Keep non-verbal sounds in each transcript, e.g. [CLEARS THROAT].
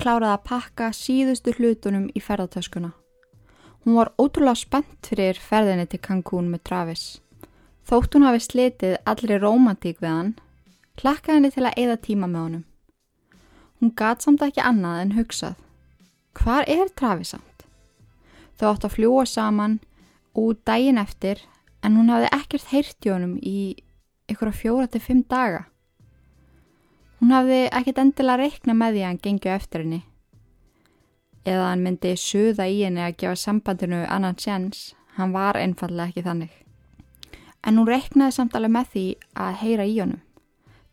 Kláraði að pakka síðustu hlutunum í ferðartöskuna. Hún var ótrúlega spennt fyrir ferðinni til Cancún með Travis. Þótt hún hafi slitið allri romantík við hann, klakkaði henni til að eða tíma með honum. Hún gat samt ekki annað en hugsað. Hvar er Travis samt? Þau átt að fljúa saman út daginn eftir en hún hafði ekkert heyrt í honum í ykkur á fjóra til fimm daga. Hún hafði ekkert endilega reikna með því að hann gengju eftir henni eða hann myndi suða í henni að gefa sambandinu annan sjans, hann var einfallega ekki þannig. En hún reiknaði samt alveg með því að heyra í honum,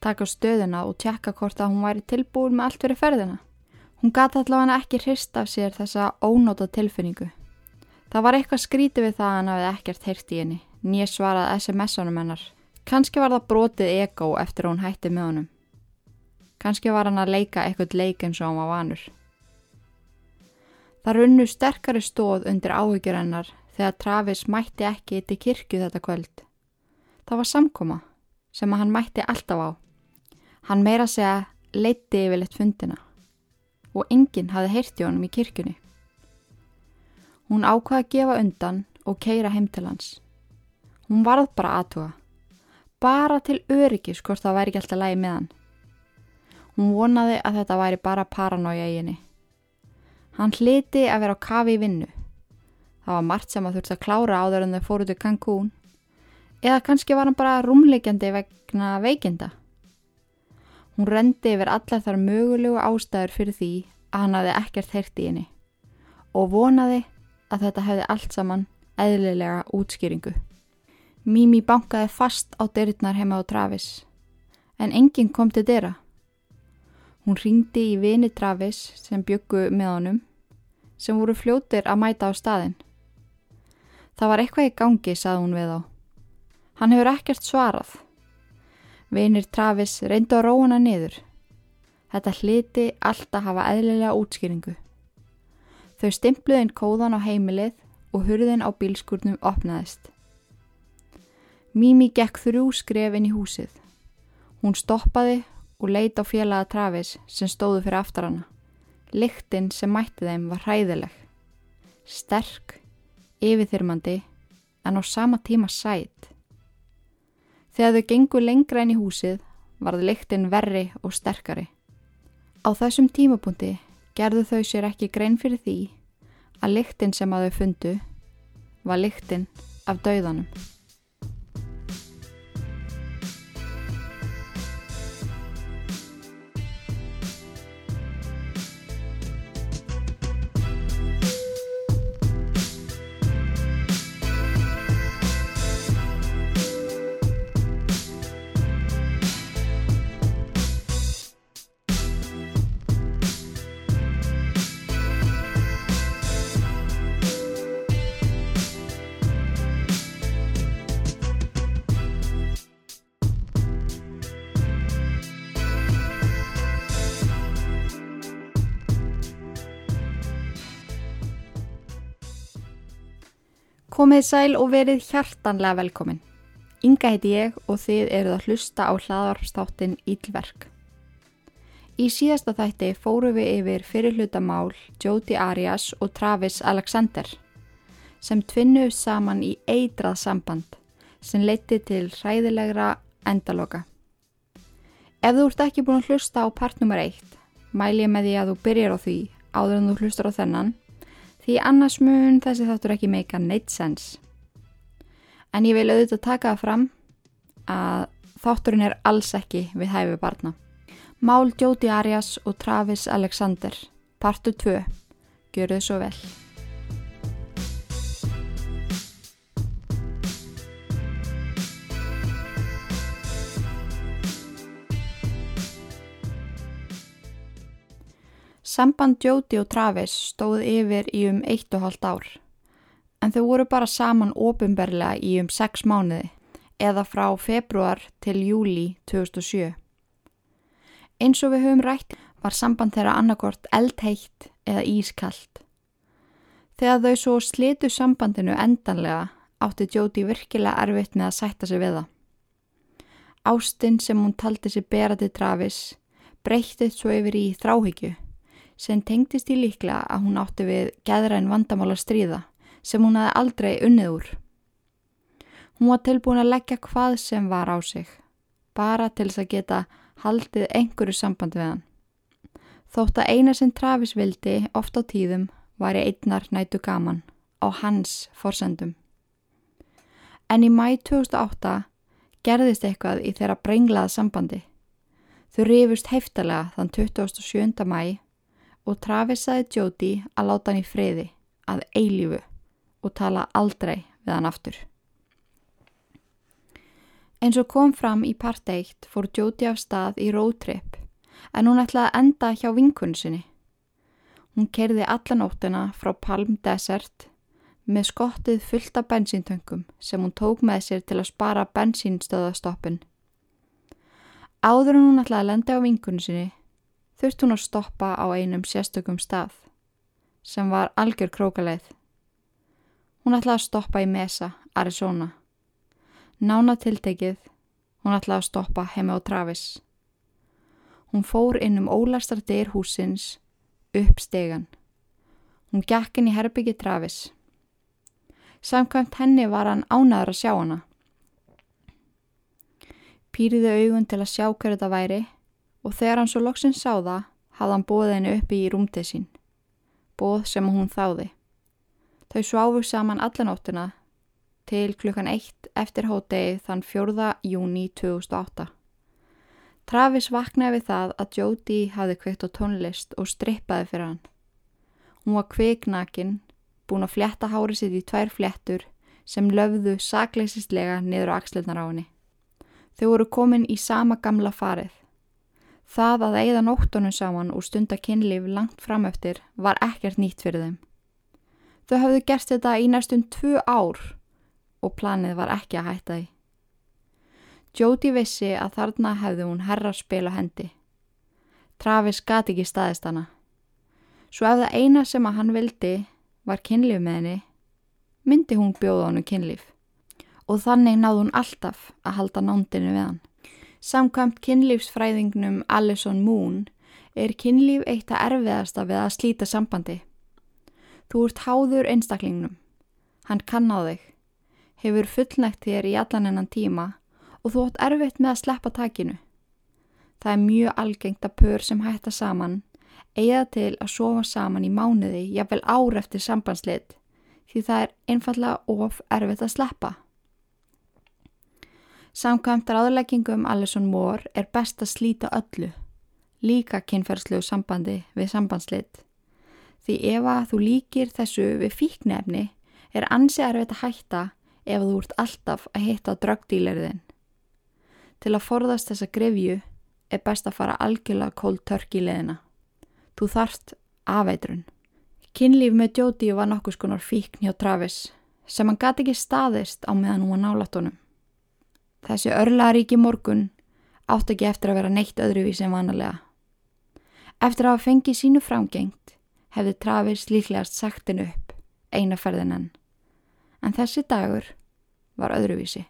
taka stöðuna og tjekka hvort að hún væri tilbúin með allt fyrir ferðina. Hún gata allavega ekki hrist af sér þessa ónóta tilfinningu. Það var eitthvað skrítið við það að hann hafði ekkert heyrt í henni, nýja svarað SMS-unum hennar. Kanski var það brotið ego eftir að hún hætti með honum. Kanski var hann að leika eitthvað leik eins og hann var vanur. Það runnu sterkari stóð undir áhyggjur hennar þegar Travis mætti ekki til kirkju þetta kvöld. Það var samkoma sem að hann mætti alltaf á. Hann meira segja leitti yfirleitt fundina og enginn hafi heyrti honum í kirkjunni. Hún ákvaði að gefa undan og keira heim til hans. Hún varð bara aðtuga. Bara til öryggis hvort það væri ekki alltaf lægi með hann. Hún vonaði að þetta væri bara paranója í henni. Hann hliti að vera á kafi í vinnu. Það var margt sem að þurfti að klára áður en þau fóruð til Cancún. Eða kannski var hann bara rúmleikjandi vegna veikinda. Hún rendi yfir allar þar mögulegu ástæður fyrir því að hann hafði ekkert heyrt í henni og vonaði að þetta hefði allt saman eðlilega útskýringu. Mimi bankaði fast á dyrtnar heima á Travis en enginn kom til dyra. Hún ringdi í vini Travis sem byggu með honum sem voru fljótir að mæta á staðin. Það var eitthvað í gangi, sað hún við á. Hann hefur ekkert svarað. Vinir Travis reyndu að róana niður. Þetta hliti alltaf hafa eðlilega útskýringu. Þau stimpluði inn kóðan á heimilið og hurðin á bílskurnum opnaðist. Mimi gekk þrjú skref inn í húsið. Hún stoppaði og leita á félaga Travis sem stóðu fyrir aftar hana. Lyktinn sem mætti þeim var hræðileg. Sterk, yfirþyrmandi, en á sama tíma sætt. Þegar þau gengu lengra inn í húsið varð lyktinn verri og sterkari. Á þessum tímapunkti gerðu þau sér ekki grein fyrir því að lyktinn sem að þau fundu var lyktinn af dauðanum. Komið sæl og verið hjartanlega velkomin. Inga heiti ég og þið eruð að hlusta á hlaðarpstáttin Ílverk. Í síðasta þætti fóru við yfir fyrirhlutamál Jóti Arias og Travis Alexander sem tvinnuð saman í eitrað samband sem leiti til hræðilegra endaloka. Ef þú ert ekki búin að hlusta á part nummer 1, mæl ég með því að þú byrjar á því áður en þú hlustar á þennan því annars mun þessi þáttur ekki meika neitt sens. En ég vil auðvitað taka það fram að þátturinn er alls ekki við hæfi barna. Mál Jóti Arias og Travis Alexander, partu 2, gjöru þið svo vel. Samband Jóti og Travis stóð yfir í um eitt og halvt ár en þau voru bara saman ofinberlega í um sex mánuði eða frá februar til júli 2007. Eins og við höfum rætt var samband þeirra annarkort eldheitt eða ískallt. Þegar þau svo slitu sambandinu endanlega átti Jóti virkilega erfitt með að sætta sig við það. Ástinn sem hún taldi sig bera til Travis breyttið svo yfir í þráhyggju sem tengdist í líklega að hún átti við geðræn vandamála stríða sem hún hefði aldrei unnið úr. Hún var tilbúin að leggja hvað sem var á sig, bara til þess að geta haldið einhverju samband við hann. Þótt að eina sem Travis vildi oft á tíðum var í einnar nætu gaman á hans forsendum. En í mæ 2008 gerðist eitthvað í þeirra brenglaða sambandi. Þau rifust heftalega þann 27. mæ og Travis saði Jóti að láta hann í friði, að eilífu og tala aldrei við hann aftur. Eins og kom fram í part 1 fór Jóti af stað í roadtrip en hún ætlaði að enda hjá vinkunni sinni. Hún kerði allanóttina frá Palm Desert með skottið fullt af bensíntöngum sem hún tók með sér til að spara bensínstöðastoppin. Áður en hún ætlaði að lenda á vingunni sinni þurft hún að stoppa á einum sérstökum stað sem var algjör krókaleið. Hún ætlaði að stoppa í Mesa, Arizona. Nána tiltekið, hún ætlaði að stoppa heima á Travis. Hún fór inn um ólastar dyr húsins upp stegan. Hún gekk inn í herbyggi Travis. Samkvæmt henni var hann ánaður að sjá hana. Pýriði augun til að sjá hverju þetta væri og þegar hann svo loksins sá það hafði hann bóðið henni uppi í rúmtið sín. Bóð sem hún þáði. Þau sváfu saman allanóttuna til klukkan eitt eftir hótegi þann 4. júni 2008. Travis vaknaði við það að Jóti hafði kveikt á tónlist og strippaði fyrir hann. Hún var kveiknakin búin að fletta hári sitt í tvær flettur sem löfðu sakleisistlega niður á axlirnar á henni. Þau voru komin í sama gamla farið. Það að eigða nóttunum saman og stunda kynlíf langt framöftir var ekkert nýtt fyrir þeim. Þau hafðu gert þetta í næstum tvu ár og planið var ekki að hætta því. Jóti vissi að þarna hefði hún herra spil á hendi. Travis gati ekki staðist hana. Svo ef það eina sem að hann vildi var kynlíf með henni, myndi hún bjóða hannu kynlíf og þannig náði hún alltaf að halda nándinu við hann. Samkvæmt kynlífsfræðingnum Alison Moon er kynlíf eitt að erfiðasta við að slíta sambandi. Þú ert háður einstaklingnum, hann kann á þig, hefur fullnægt þér í allan ennan tíma og þú átt erfitt með að sleppa takinu. Það er mjög algengt að pör sem hætta saman eiga til að sofa saman í mánuði jafnvel ár eftir sambandslit því það er einfallega of erfitt að sleppa. Samkvæmt ráðleggingum Alison Moore er best að slíta öllu, líka kynferðslegu sambandi við sambandslit. Því ef að þú líkir þessu við fíknefni er ansi erfitt að hætta ef þú ert alltaf að hitta drögdíleriðin. Til að forðast þessa grefju er best að fara algjörlega kól törkileðina. Þú þarft afeitrun. Kinnlíf með Jóti var nokkus konar fíkn hjá Travis sem hann gati ekki staðist á meðan hún var nálat honum. Þessi örlaríki morgun átt ekki eftir að vera neitt öðruvísi en vanalega. Eftir að hafa fengið sínu framgengt hefði Travis líklegast sagt henn upp eina ferðin enn. En þessi dagur var öðruvísi.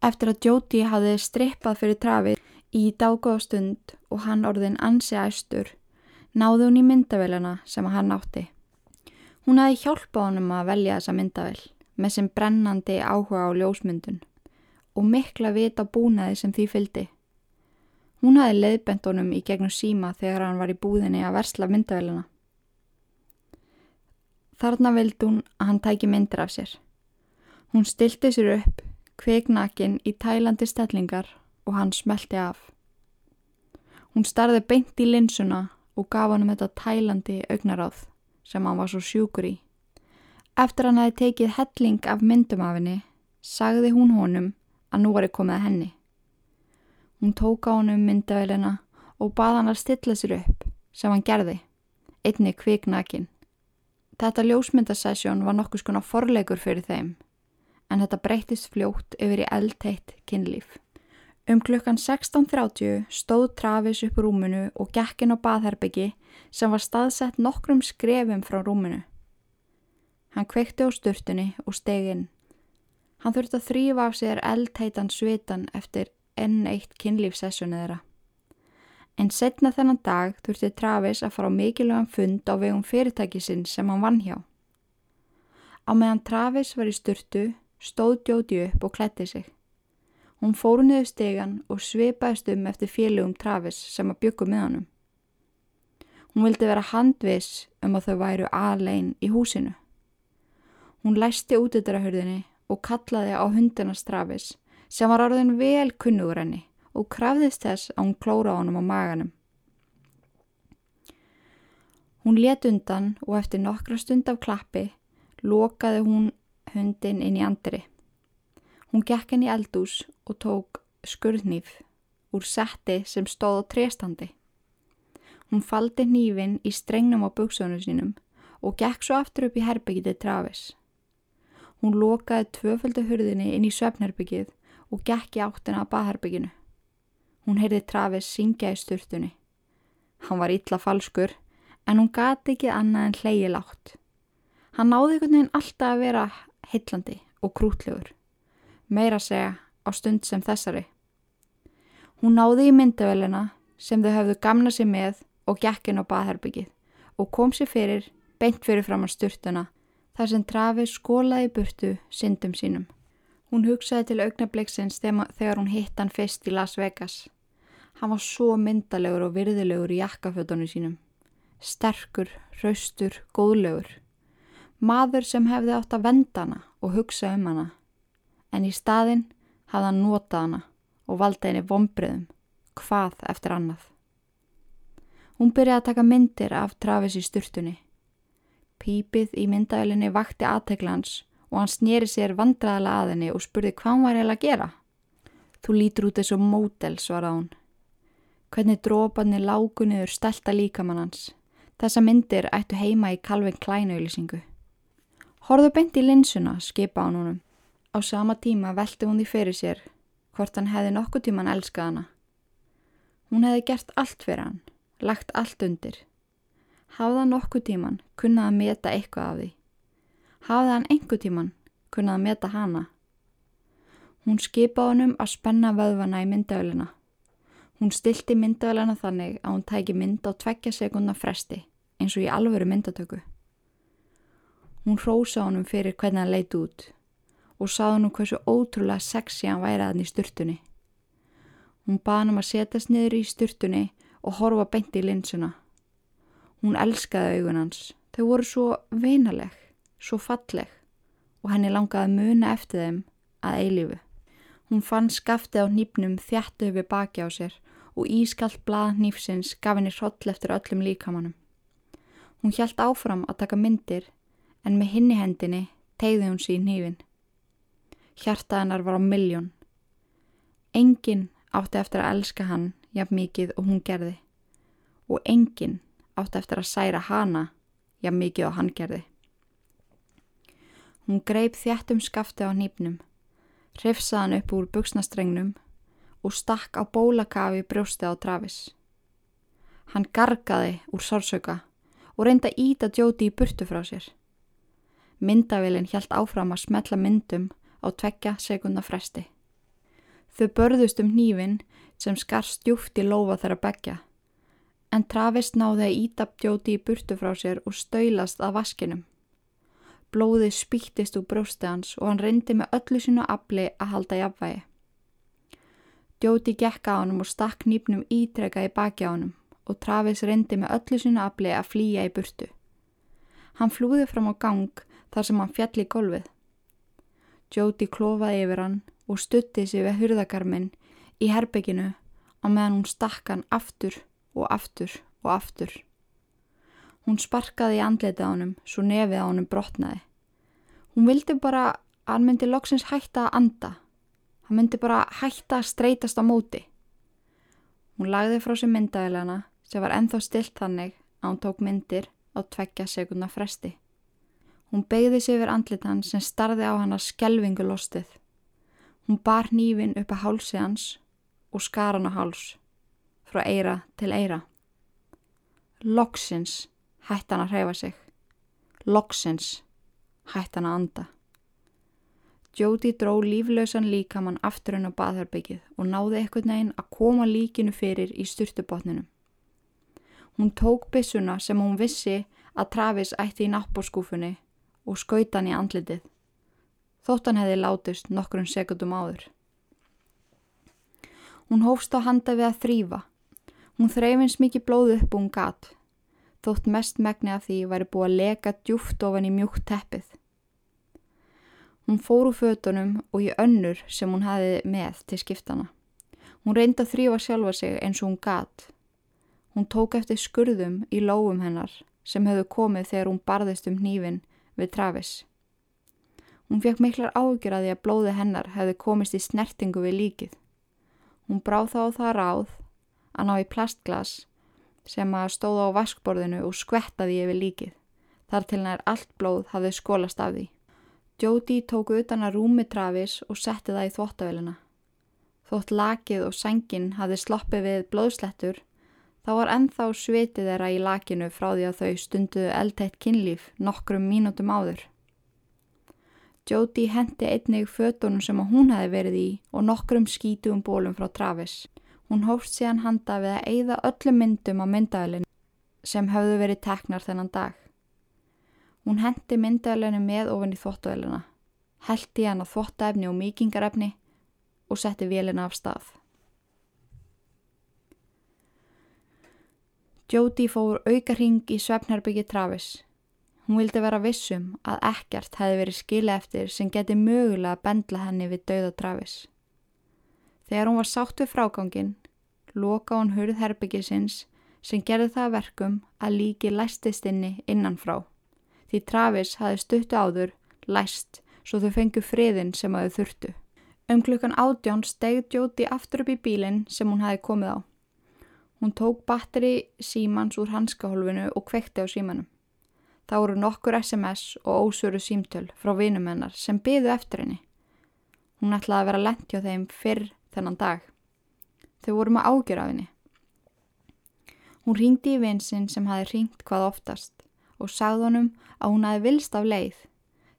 Eftir að Jóti hafði strippað fyrir Travis í dágóðstund og hann orðin ansi æstur náði hún í myndavélina sem hann átti. Hún hafi hjálpað honum að velja þessa myndavél með sem brennandi áhuga á ljósmyndun og mikla vita búnaði sem því fyldi. Hún hafi leiðbent honum í gegnum síma þegar hann var í búðinni að versla myndavélina. Þarna vildi hún að hann tæki myndir af sér. Hún stilti sér upp, kveiknakin í tælandi stellingar og hann smelti af. Hún starði beint í linsuna og gaf hann um þetta tælandi augnaráð sem hann var svo sjúkur í. Eftir hann hefði tekið helling af myndum af henni, sagði hún honum að nú var ég komið að henni. Hún tók á hann um myndavælina og bað hann að stilla sér upp, sem hann gerði, einni kviknakin. Þetta ljósmyndasessjón var nokkus konar forleikur fyrir þeim, en þetta breytist fljótt yfir í eldteitt kynlíf. Um klukkan 16.30 stóð Travis upp rúmunu og gekkin á baðherbyggi sem var staðsett nokkrum skrefum frá rúmunu. Hann kveikti á sturtunni og steg inn. Hann þurfti að þrýfa af sér eldheitan svitan eftir enn eitt kynlífsessunu þeirra. En setna þennan dag þurfti Travis að fara á mikilvægum fund á vegum fyrirtækisinn sem hann vann hjá. Á meðan Travis var í styrtu stóð Jóti upp og klætti sig. Hún fóru niður stegan og sveipaðist um eftir félugum Travis sem að byggu með honum. Hún vildi vera handvis um að þau væru aðlein í húsinu. Hún læsti út yttir að hörðinni og kallaði á hundinast Travis sem var orðin vel kunnugur henni og krafðist þess að hún klóra honum á maganum. Hún let undan og eftir nokkra stund af klappi lokaði hún hundin inn í andri. Hún gekk henni eldús og tók skurðnýf úr setti sem stóð á trestandi. Hún faldi nýfin í strengnum á buksunum sínum og gekk svo aftur upp í herbyggitið Travis. Hún lokaði tvöföldu hurðinni inn í söfnherbyggið og gekk í áttina að baðherbygginu. Hún heyrði Travis syngja í sturtunni. Hann var illa falskur en hún gati ekki annað en hlegi látt. Hann náði einhvern veginn alltaf að vera heitlandi og krútlegur. Meira segja á stund sem þessari. Hún náði í myndavölina sem þau höfðu gamna sér með og gekkin á baðherbyggið og kom sér fyrir, beint fyrir fram á sturtuna þar sem Travis skólaði burtu syndum sínum. Hún hugsaði til augnabliksins þegar hún hitt hann fyrst í Las Vegas. Hann var svo myndalegur og virðilegur í jakkafjötunum sínum. Sterkur, raustur, góðlegur. Maður sem hefði átt að venda hana og hugsa um hana. En í staðin hafði hann notað hana og valda henni vombriðum, hvað eftir annað. Hún byrjaði að taka myndir af Travis í sturtunni. Pípið í myndaölinni vakti aðteglans og hann snýri sér vandraðala að henni og spurði hvað hann var heila að gera. Þú lítur út þessu mótel, svaraði hún. Hvernig drópanir lágunniður stelta líkamann hans. Þessa myndir ættu heima í Calvin Klein auðlýsingu. Horðu beint í linsuna, skipa hann húnum. Á sama tíma velti hún því fyrir sér hvort hann hefði nokkuð tíman elskað hana. Hún hefði gert allt fyrir hann, lagt allt undir. Hafða nokkuð tíman kunnaði að meta eitthvað af því hafði hann einhver tíman kunnað að meta hana. Hún skipaði honum að spenna vöðvana í myndavölina. Hún stilti myndavölina þannig að hún tæki mynd á tveggja sekundna fresti eins og í alvöru myndatöku. Hún rósa honum fyrir hvernig hann leiti út og sáði nú hversu ótrúlega sexi hann væri að hann í styrtunni. Hún baði hann um að setjast niður í styrtunni og horfa beint í linsuna. Hún elskaði augun hans. Þau voru svo veinaleg svo falleg og henni langaði að muna eftir þeim að eilífu. Hún fann skaftið á nýpnum þjættu yfir baki á sér og ískallt blað nýfsins gaf henni hroll eftir öllum líkamannum. Hún hjælt áfram að taka myndir en með hinni hendinni tegði hún sín nýfin. Hjarta hennar var á miljón. Engin átti eftir að elska hann jafn mikið og hún gerði og engin átti eftir að særa hana jafn mikið og hann gerði. Hún greip þjættum skafti á nýpnum, hrifsaðan upp úr buksnastrengnum og stakk á bólakafi brjósti á Travis. Hann gargaði úr sársöka og reynda íta djóti í burtu frá sér. Myndavillin hjælt áfram að smetla myndum á tvekja sekunda fresti. Þau börðust um hnífin sem skar stjúft í lofa þeirra begja, en Travis náði að íta djóti í burtu frá sér og stöylast að vaskinum. Blóðið spýttist úr brósti hans og hann reyndi með öllu sínu afli að halda jafnvægi. Djóti gekka á hann og stakk nýpnum ítreka í baki á hann og Travis reyndi með öllu sínu afli að flýja í burtu. Hann flúði fram á gang þar sem hann fjalli í golfið. Djóti klofaði yfir hann og stutti sig við hurðakarminn í herbygginu á meðan hún stakk hann aftur og aftur og aftur. Hún sparkaði í andletið á honum, svo nefið á honum brotnaði. Hún vildi bara að hann myndi loksins hætta að anda. Hann myndi bara hætta að streytast á móti. Hún lagði frá sér myndaðilana sem var enþá stilt þannig að hún tók myndir á tveggja sekundna fresti. Hún beigði sig yfir andlitan sem starði á hann að skelvingu lostið. Hún bar nývin upp að hálsi hans og skar hann á háls, frá eira til eira. Loksins hætti hann að hreyfa sig. Loksins hætti hann að anda. Jóti dró líflausan líkamann aftur henn á baðherbyggið og náði ekkert neginn að koma líkinu fyrir í styrtubotninum. Hún tók bissuna sem hún vissi að Travis ætti í nappbórskúfunni og skauta hann í andlitið. Þóttan hefði látist nokkrum sekundum áður. Hún hófst á handa við að þrýfa. Hún þreifins mikið blóð upp og hún gatt. Þótt mest megni af því væri búið að leka djúft ofan í mjúkt teppið. Hún fór úr fötunum og í önnur sem hún hafi með til skiptana. Hún reyndi að þrýfa sjálfa sig eins og hún gat. Hún tók eftir skurðum í lóum hennar sem hefðu komið þegar hún barðist um hnífin við Travis. Hún fekk miklar ágjur að því að blóði hennar hefði komist í snertingu við líkið. Hún bráð þá það ráð að ná í plastglas sem að stóða á vaskborðinu og skvettaði yfir líkið. Þar til nær allt blóð hafði skólast af því. Jóti tók utan að rúmi Travis og setti það í þvóttavélina. Þótt lakið og sengin hafði sloppið við blóðslettur, þá var ennþá svitið þeirra í lakinu frá því að þau stunduðu eldteitt kynlíf nokkrum mínútum áður. Jóti hendi einnig fötunum sem hún hefði verið í og nokkrum skítum bólum frá Travis. Hún hófst síðan handa við að eigða öllum myndum á myndavélinu sem hafðu verið teknar þennan dag. Hún hendi myndaðalenu með ofin í þvóttavélina, heldi hann að þvóttaefni og mýkingarefni og setti vélina af stað. Jóti fór aukarhing í svefnherbyggi Travis. Hún vildi vera vissum að ekkert hefði verið skila eftir sem geti mögulega að bendla henni við dauða Travis. Þegar hún var sátt við frágangin, loka hún hurð herbyggisins sem gerði það verkum að líki læstist inni innanfrá því Travis hafi stuttu áður læst svo þau fengu friðin sem þau þurftu. Um klukkan átjón stegð Jóti aftur upp í bílinn sem hún hafi komið á. Hún tók batteri símans úr hanskahólfinu og kvekti á símanum. Það voru nokkur SMS og ósöru símtöl frá vinum hennar sem byðu eftir henni. Hún ætlaði að vera lent hjá þeim fyrr þennan dag. Þau voru með ágjör af henni. Hún ringdi í vinsinn sem hafi ringt hvað oftast og sagði honum að hún hafi vilst af leið,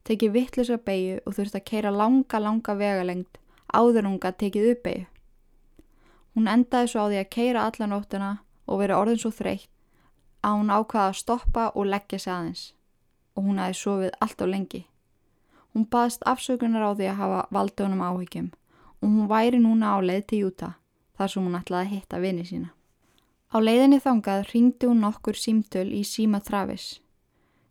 tekið vittlusa beigju og þurfti að keira langa, langa vegalengt áður hún gæti tekið upp beigju. Hún endaði svo á því að keira alla nóttuna og verið orðin svo þreytt að hún ákvaði að stoppa og leggja sig aðeins og hún hafi sofið allt á lengi. Hún baðist afsökunar á því að hafa valdi honum áhyggjum og hún væri núna á leið til Júta þar sem hún ætlaði að hitta vini sína. Á leiðinni þangað ringdi hún nokkur símtöl í síma Travis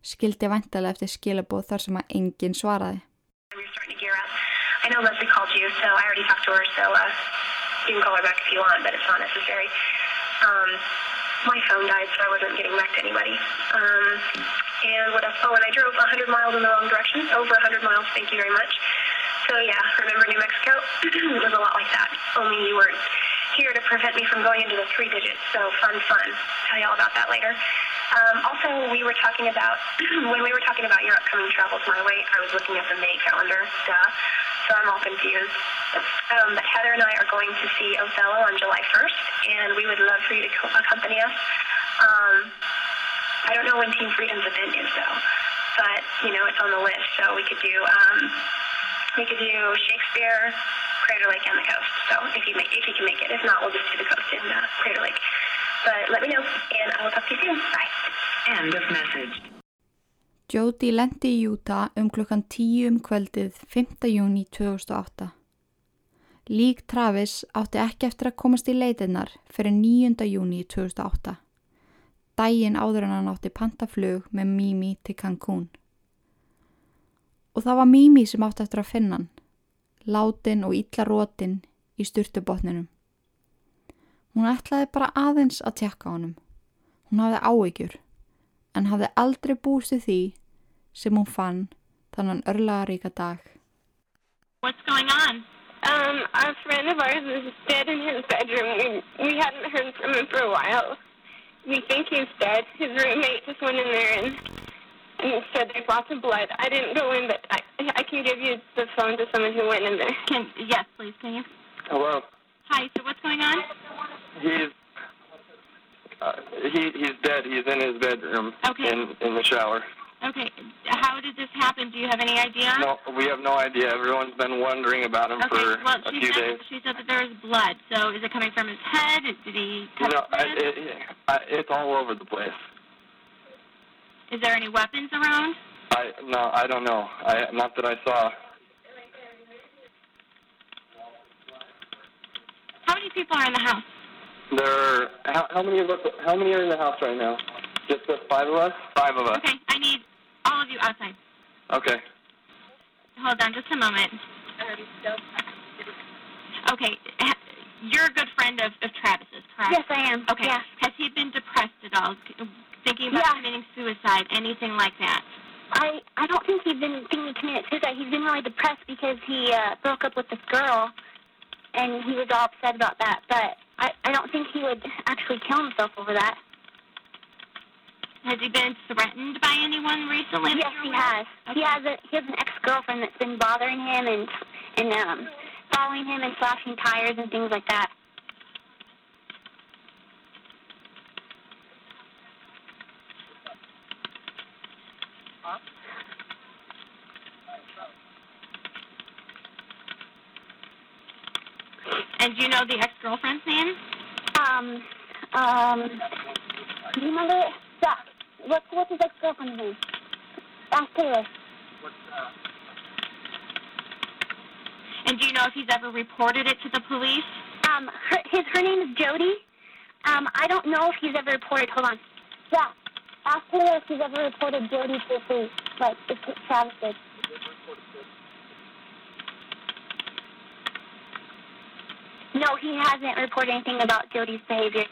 skildi vantilega eftir skilabóð þar sem að enginn svaraði. Uh. Um, my phone died, so I wasn't getting back to anybody. Um, and what else? Oh, and I drove 100 miles in the wrong direction, over 100 miles, thank you very much. So yeah, remember New Mexico? [CLEARS THROAT] it was a lot like that, only you weren't here to prevent me from going into the three digits, so fun, fun. Tell you all about that later. Um, also, we were talking about, [CLEARS THROAT] when we were talking about your upcoming travels my way, I was looking at the May calendar, duh, so I'm all confused. Um, but Heather and I are going to see Othello on July 1st, and we would love for you to accompany us. Um, I don't know when Team Freedom's event is, though, but, you know, it's on the list, so we could do, um, we could do Shakespeare, Crater Lake, and the coast. So if you, make, if you can make it. If not, we'll just do the coast in uh, Crater Lake. But let me know and I will talk to you soon. Bye. End of message. Jóti lendi í Júta um klukkan 10 um kvöldið 5. júni 2008. Lík Travis átti ekki eftir að komast í leitinnar fyrir 9. júni 2008. Dægin áður en hann átti pantaflug með Mimi til Cancún. Og það var Mimi sem átti eftir að finna hann, látin og illa rótin í styrtubotninum. Hún ætlaði bara aðeins að tjekka honum. Hún hafði áegjur, en hafði aldrei búist því sem hún fann þannan örlaðaríka dag. What's going on? Um, a friend of ours is dead in his bedroom. We, we hadn't heard from him for a while. We think he's dead. His roommate just went in there and, and said there's lots of blood. I didn't go in, but I, I can give you the phone to someone who went in there. Can, yes, please, can you? Hello. Hi, so what's going on? He's uh, he he's dead. He's in his bedroom okay. in in the shower. Okay. How did this happen? Do you have any idea? No, we have no idea. Everyone's been wondering about him Okay. for Well, a she few said days. she said that there was blood. So is it coming from his head? Did he cut No, his I, it, it, I, it's all over the place. Is there any weapons around? I no, I don't know. I not that I saw. How many people are in the house? There are how, how many of us? How many are in the house right now? Just the five of us. Five of us. Okay. I need all of you outside. Okay. Hold on just a moment. Okay. You're a good friend of, of Travis's, correct? Yes, I am. Okay. Yeah. Has he been depressed at all? Thinking about Yeah. committing suicide? Anything like that? I I don't think he's been thinking of committing suicide. He's been really depressed because he uh, broke up with this girl, and he was all upset about that. But I I don't think he would actually kill himself over that. Has he been threatened by anyone recently? Yes, he has. of? He has a he has an ex girlfriend that's been bothering him and and um following him and slashing tires and things like that. And do you know the ex-girlfriend's name? Um um do you remember Zach? What's what's his ex girlfriend's name? Ask Taylor. And do you know if he's ever reported it to the police? Um, her, his her name is Jody. Um, I don't know if he's ever reported. Hold on. Yeah, ask her if he's ever reported Jody to the police. Like if Travis did. No, he hasn't reported anything about Jody's behavior.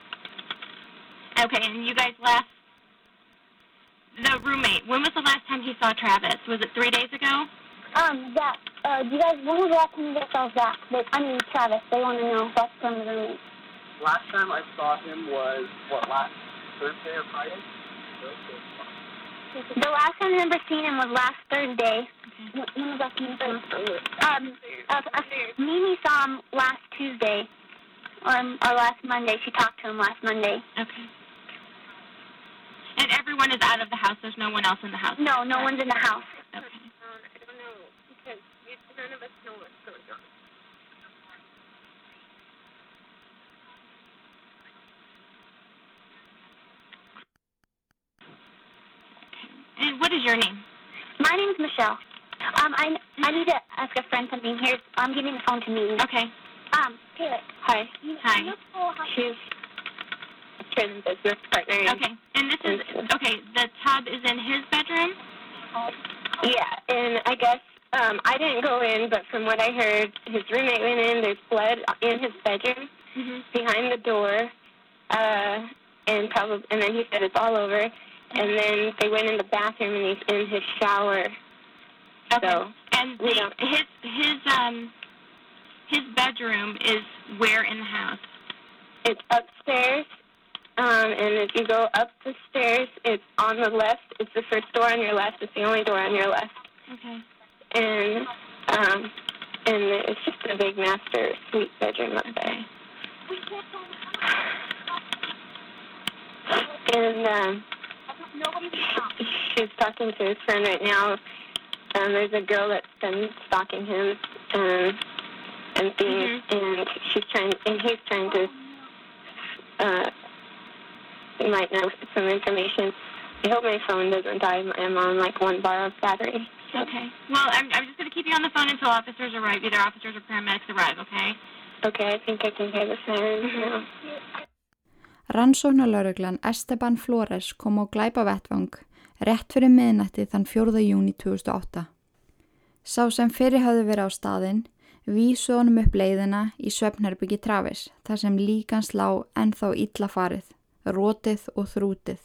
Okay, and you guys left the roommate. When was the last time he saw Travis? Was it three days ago? Um, Zach, uh, do you guys, when was the last time you guys saw Zach? They, I mean, Travis. They want to know what's from the roommate. Last time I saw him was what last Thursday or Friday. The last time I remember seeing him was last Thursday. When when was that seeing him? Um, uh, uh, Mimi saw him last Tuesday, or, or last Monday. She talked to him last Monday. Okay. And everyone is out of the house. There's no one else in the house. No, no one's in the house. Okay. I don't know because none of us know what's what is your name? My name is Michelle. Um, I I need to ask a friend something. Here, I'm giving the phone to me. Okay. Um, Taylor. Hi. Hi. She's Tim's business partner. Okay. And this is okay. The tub is in his bedroom. Yeah, and I guess um, I didn't go in, but from what I heard, his roommate went in. There's blood in his bedroom Mm-hmm. behind the door, uh, and probably, and then he said it's all over. And then they went in the bathroom, and he's in his shower. Okay. So and the, don't- his his um his bedroom is where in the house? it's upstairs. Um, and if you go up the stairs, it's on the left. It's the first door on your left. It's the only door on your left. Okay. And um, and it's just a big master suite bedroom up there. And um, she's talking to his friend right now. Um, there's a girl that's been stalking him um, and things, and she's trying, and he's trying to. Uh, you might know some information. I hope my phone doesn't die. I'm on like one bar of battery. Okay. Well, I'm I'm just gonna keep you on the phone until officers arrive. Either officers or paramedics arrive. Okay. Okay, I think I can hear the sirens now. Rannsóknarlauruglan Esteban Flores kom á glæpavettvang rétt fyrir miðnætti þann 4. júni 2008. Sá sem fyrir hafði verið á staðinn vísu honum upp leiðina í svefnherbyggi Travis þar sem líkans lá ennþá illa farið, rótið og þrútið.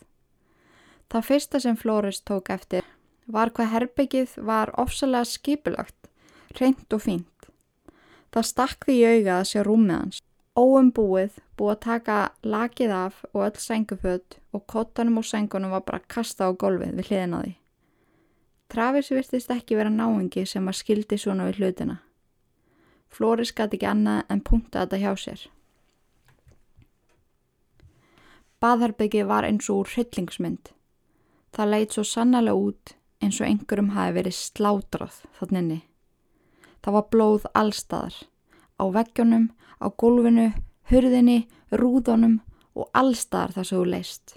Það fyrsta sem Flores tók eftir var hvað herbyggið var ofsalega skipulagt, reynd og fínt. Það stakk því í auga að sé rúmið hans. Óumbúið, búið að taka lakið af og öll senguföld og kottanum og sengunum var bara kasta á golfið við hliðina á því. Travis virtist ekki vera náingi sem að skildi svona við hlutina. Flóris gæti ekki annað en punta þetta hjá sér. Baðherbyggi var eins og hryllingsmynd. Það leit svo sannlega út eins og einhverjum hafi verið slátrað þannig. Það var blóð allstaðar, á veggjónum, á gólfinu, hurðinni, rúðunum og allstaðar það svo leist.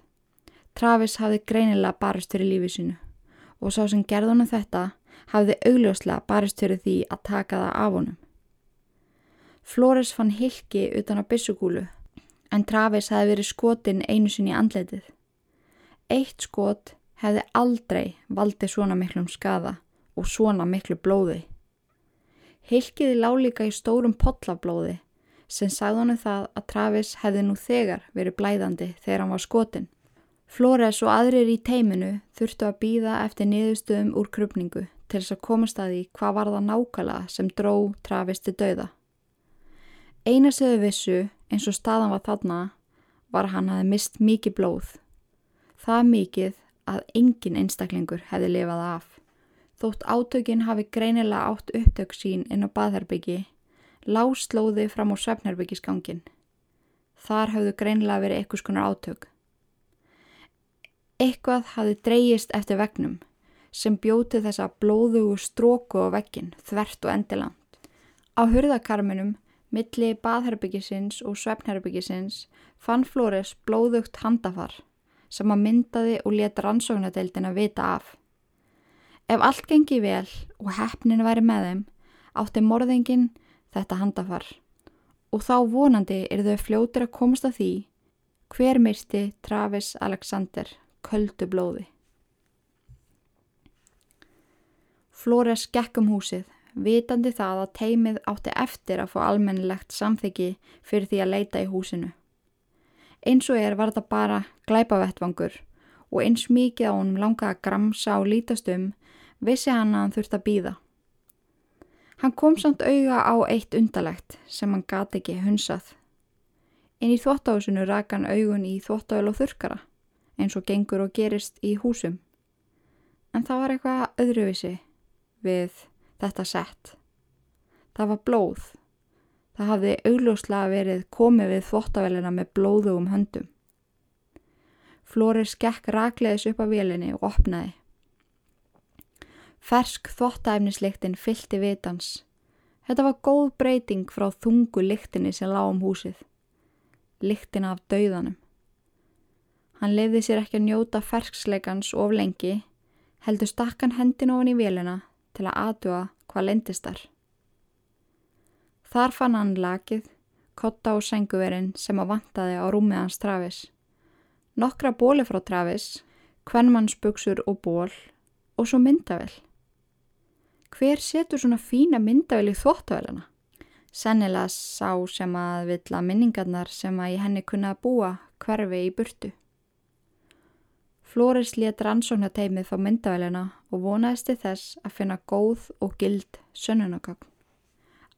Travis hafði greinilega barist fyrir lífið sínu og sá sem gerðunum þetta hafði augljóslega barist fyrir því að taka það af honum. Flores fann hilki utan á byssugúlu en Travis hefði verið skotin einu sinni í andletið. Eitt skot hefði aldrei valdið svona miklum skada og svona miklu blóði. Hilkiði lálíka í stórum pollafblóði sem sagði hann það að Travis hefði nú þegar verið blæðandi þegar hann var skotin. Flores og aðrir í teiminu þurftu að býða eftir niðurstöðum úr krupningu til þess að komast að því hvað var það nákvæmlega sem dró Travis til dauða. Eina sögðu vissu eins og staðan var þarna var að hann hafi mist mikið blóð. Það mikið að engin einstaklingur hefði lifað af. Þótt átökin hafi greinilega átt upptök sín inn á baðherbyggi, láslóði fram á svefnerbyggisgangin. Þar hafðu greinilega verið eitthvað skonar átök. Eitthvað hafi dreyjist eftir vegnum sem bjóti þessa blóðugu stróku á veggin þvert og endilangt. Á hurðakarminum Milli baðherbyggisins og svefnherbyggisins fann Flóres blóðugt handafar sem að myndaði og leta rannsóknadeildina vita af. Ef allt gengi vel og hefnin væri með þeim, átti morðingin þetta handafar og þá vonandi er þau fljótir að komast að því hver myrsti Travis Alexander köldu blóði. Flóres gekk um húsið vitandi það að teimið átti eftir að fá almennilegt samþyggi fyrir því að leita í húsinu. Eins og er var þetta bara glæpavettvangur og eins mikið á honum langaði að gramsa og lítast um vissi hann að hann þurfti að býða. Hann kom samt auga á eitt undalegt sem hann gati ekki hunsað. Inn í þvóttáhusinu raka hann augun í þvóttáhul og þurkara eins og gengur og gerist í húsum. En það var eitthvað öðruvísi við þetta sett. Það var blóð. Það hafði augljóslega verið komið við þvóttavelina með blóðugum höndum. Flóri skekk rakleðis upp af vélinni og opnaði. Fersk þvóttaefnisliktin fylti vitans. Þetta var góð breyting frá þungu liktinni sem lág um húsið. Liktina af dauðanum. Hann lefði sér ekki að njóta fersksleikans of lengi, heldur stakkan hendin ofan í vélina til að aðdua hvað lendist þar. Þar fann hann lakið, kotta og senguverinn sem að vantaði á rúmið hans Travis. Nokkra bóli frá Travis, kvennmannsbuksur og ból og svo myndavel. Hver setur svona fína myndavel í þóttavelina? Sennilega sá sem að vilja minningarnar sem að í henni kunna að búa hverfi í burtu. Flóris let rannsóknateimið fá myndavelina og vonaðist til þess að finna góð og gild sönnunagögn.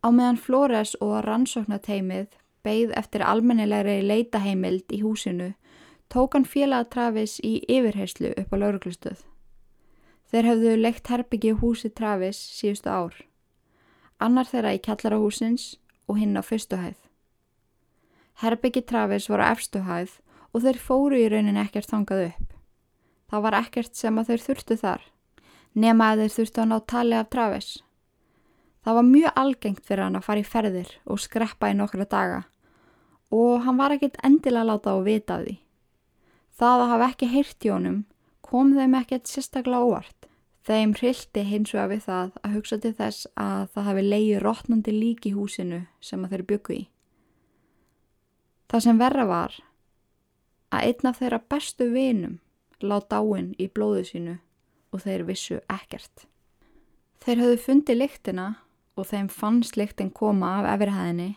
Á meðan Flóris og rannsóknateimið beigð eftir almennilegri leitaheimild í húsinu tók hann félaga Travis í yfirheyslu upp á lauruglustöð. Þeir hefðu leikt herbyggi húsi Travis síðustu ár. Annar þeirra í kjallarahúsins og hinn á fyrstuhæð. Herbyggi Travis voru efstuhæð og þeir fóru í raunin ekkert þangað upp. Það var ekkert sem að þeir þurftu þar, nema að þeir þurftu að ná tali af Travis. Það var mjög algengt fyrir hann að fara í ferðir og skreppa í nokkru daga og hann var ekkert endilega láta á vita af því. Það að hafa ekki heyrt í honum kom þeim ekkert sérstaklega óvart. Þeim hrilti hins vega við það að hugsa til þess að það hafi leiði rótnandi lík í húsinu sem að þeir byggu í. Það sem verra var að einn af þeirra bestu vinum láð dáin í blóðu sínu og þeir vissu ekkert. Þeir höfðu fundið lyktina og þeim fannst lyktin koma af efirhæðinni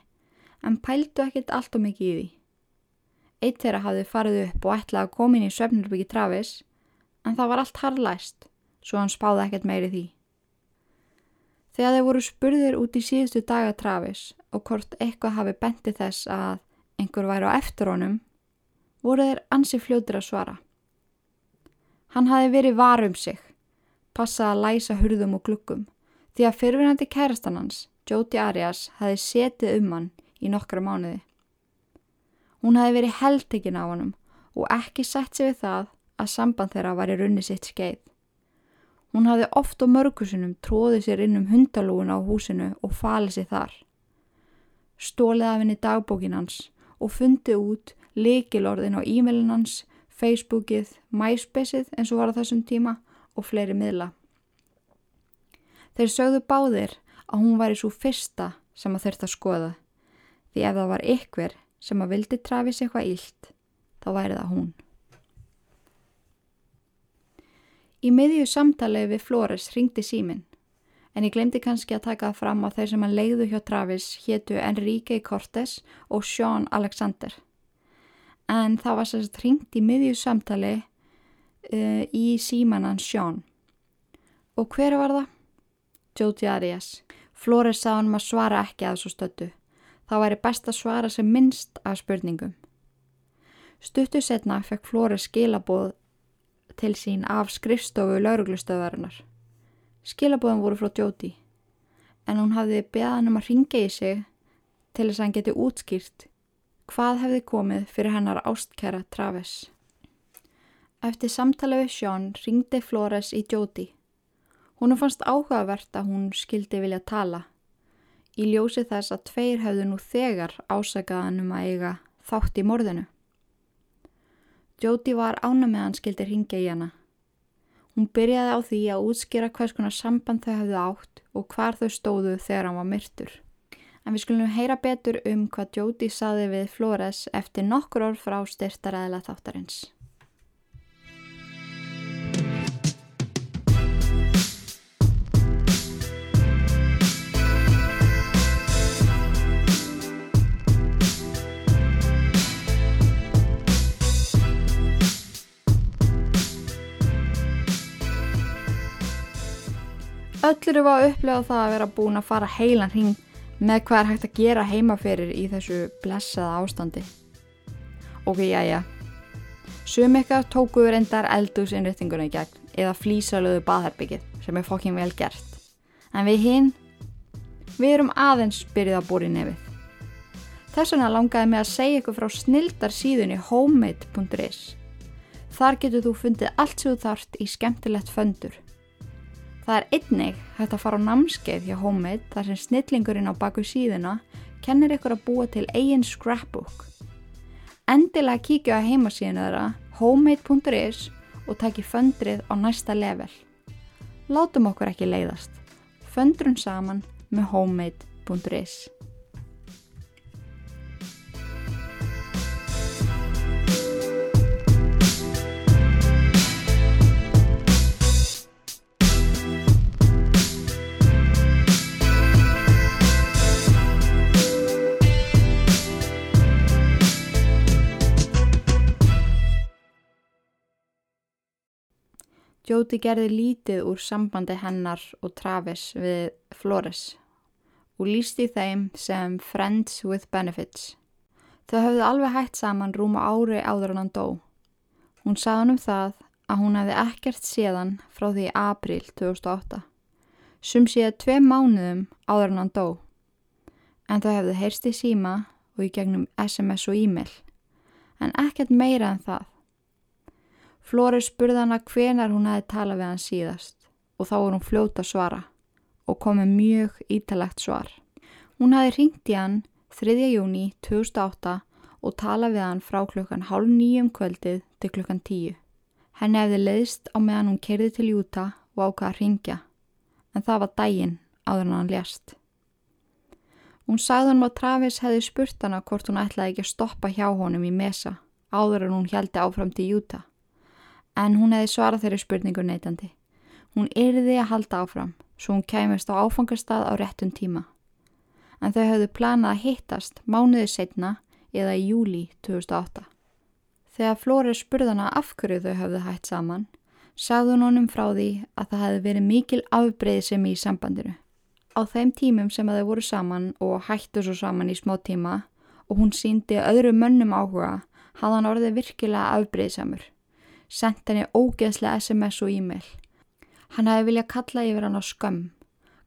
en pældu ekkert allt og mikið í því. Eitt þeirra hafði farið upp og ætlaði að koma inn í svefnirbyggi Travis en það var allt harlæst svo hann spáði ekkert meiri því. Þegar þeir voru spurðir út í síðustu daga Travis og hvort eitthvað hafi bentið þess að einhver væri á eftir honum voru þeir ansi fljóður að svara. Hann hafi verið varum sig, passað að læsa hurðum og glukkum, því að fyrirvinandi kærastan hans, Jóti Arias, hafi setið um hann í nokkra mánuði. Hún hafi verið heldekinn á honum og ekki sett sig við það að samband þeirra var í runni sitt skeið. Hún hafði oft og mörgusunum tróðið sér inn um hundalúin á húsinu og falið sér þar. Stólið af henni dagbókin hans og fundið út leikilorðin á e-mailin hans, Facebookið, MySpaceið eins og var á þessum tíma og fleiri miðla. Þeir sögðu báðir að hún væri svo fyrsta sem að þurft að skoða því ef það var ykkur sem að vildi trafis eitthvað ílt þá væri það hún. Í miðju samtali við Flores ringdi símin, en ég glemdi kannski að taka fram að þeir sem að leiðu hjá Travis héttu Enrique Cortés og Sean Alexander. En það var sérst ringt í miðju samtali uh, í símanan Sean. Og hver var það? Jóti Arias. Flores sá hann maður svara ekki að þessu stöttu. Það væri best að svara sem minnst af spurningum. Stuttu setna fekk Flores skilaboð til sín af skrifstofu lauruglustöðarinnar. Skilabóðan voru frá Jóti, en hún hafði beðan um að ringa í sig til þess að hann geti útskýrt hvað hefði komið fyrir hennar ástkæra Travis. Eftir samtala við Sjón ringdi Flores í Jóti. Húnum fannst áhugavert að hún skildi vilja tala. Í ljósi þess að tveir hefðu nú þegar ásakaðan um að eiga þátt í morðinu. Jóti var ána með hann skildi ringja í hana. Hún byrjaði á því að útskýra hvers konar samband þau hafðu átt og hvar þau stóðu þegar hann var myrtur. En við skulum heyra betur um hvað Jóti saði við Flores eftir nokkur orð frá styrtaræðila þáttarins. Öllur eru að upplega það að vera búin að fara heilan hring með hvað er hægt að gera heima fyrir í þessu blessaða ástandi. Ok, já, já. Sum ykkar tókuður endar eldúsinnréttinguna í gegn eða flísalöðu baðherbyggið sem er fokkin vel gert. En við hinn, við erum aðeins byrjuð að búri nefið. Þess vegna langaði mig að segja ykkur frá snildar síðunni homemade.is. Þar getur þú fundið allt sem þú þart í skemmtilegt föndur. Það er einnig hægt að fara á námskeið hjá Homemade þar sem snillingurinn á baku síðuna kennir ykkur að búa til eigin scrapbook. Endilega kíkja á heimasíðinu þeirra homemade.is og taki föndrið á næsta level. Látum okkur ekki leiðast. Föndrun saman með homemade.is Jóti gerði lítið úr sambandi hennar og Travis við Flores og lísti þeim sem Friends with Benefits. Þau höfðu alveg hægt saman rúma ári áður en hann dó. Hún sagði hann um það að hún hefði ekkert séðan frá því april 2008. Sum séð tvei mánuðum áður en hann dó. En þau hefðu heyrst í síma og í gegnum SMS og e-mail. En ekkert meira en það. Flóri spurði hana hvenar hún hefði talað við hann síðast og þá voru hún fljóta svara og komið mjög ítalegt svar. Hún hefði ringt í hann 3. júni 2008 og talað við hann frá klukkan hálf nýjum kvöldið til klukkan 10. Henni hefði leiðst á meðan hún kerði til Júta og ákvaða að ringja en það var daginn áður en hann lést. Hún sagði hann að Travis hefði spurt hana hvort hún ætlaði ekki að stoppa hjá honum í mesa áður en hún heldi áfram til Júta en hún hefði svarað þeirri spurningu neytandi. Hún yrði að halda áfram, svo hún kæmist á áfangastað á réttum tíma. En þau höfðu planað að hittast mánuði setna eða í júli 2008. Þegar Flóri spurðana af hverju þau höfðu hætt saman, sagði hún honum frá því að það hefði verið mikil afbreyðsemi í sambandinu. Á þeim tímum sem þau voru saman og hættu svo saman í smá tíma og hún síndi öðru mönnum áhuga, hafði hann orðið virkilega afbreyðsamur sendt henni ógeðslega SMS og e-mail. Hann hefði viljað kalla yfir hann á skömm,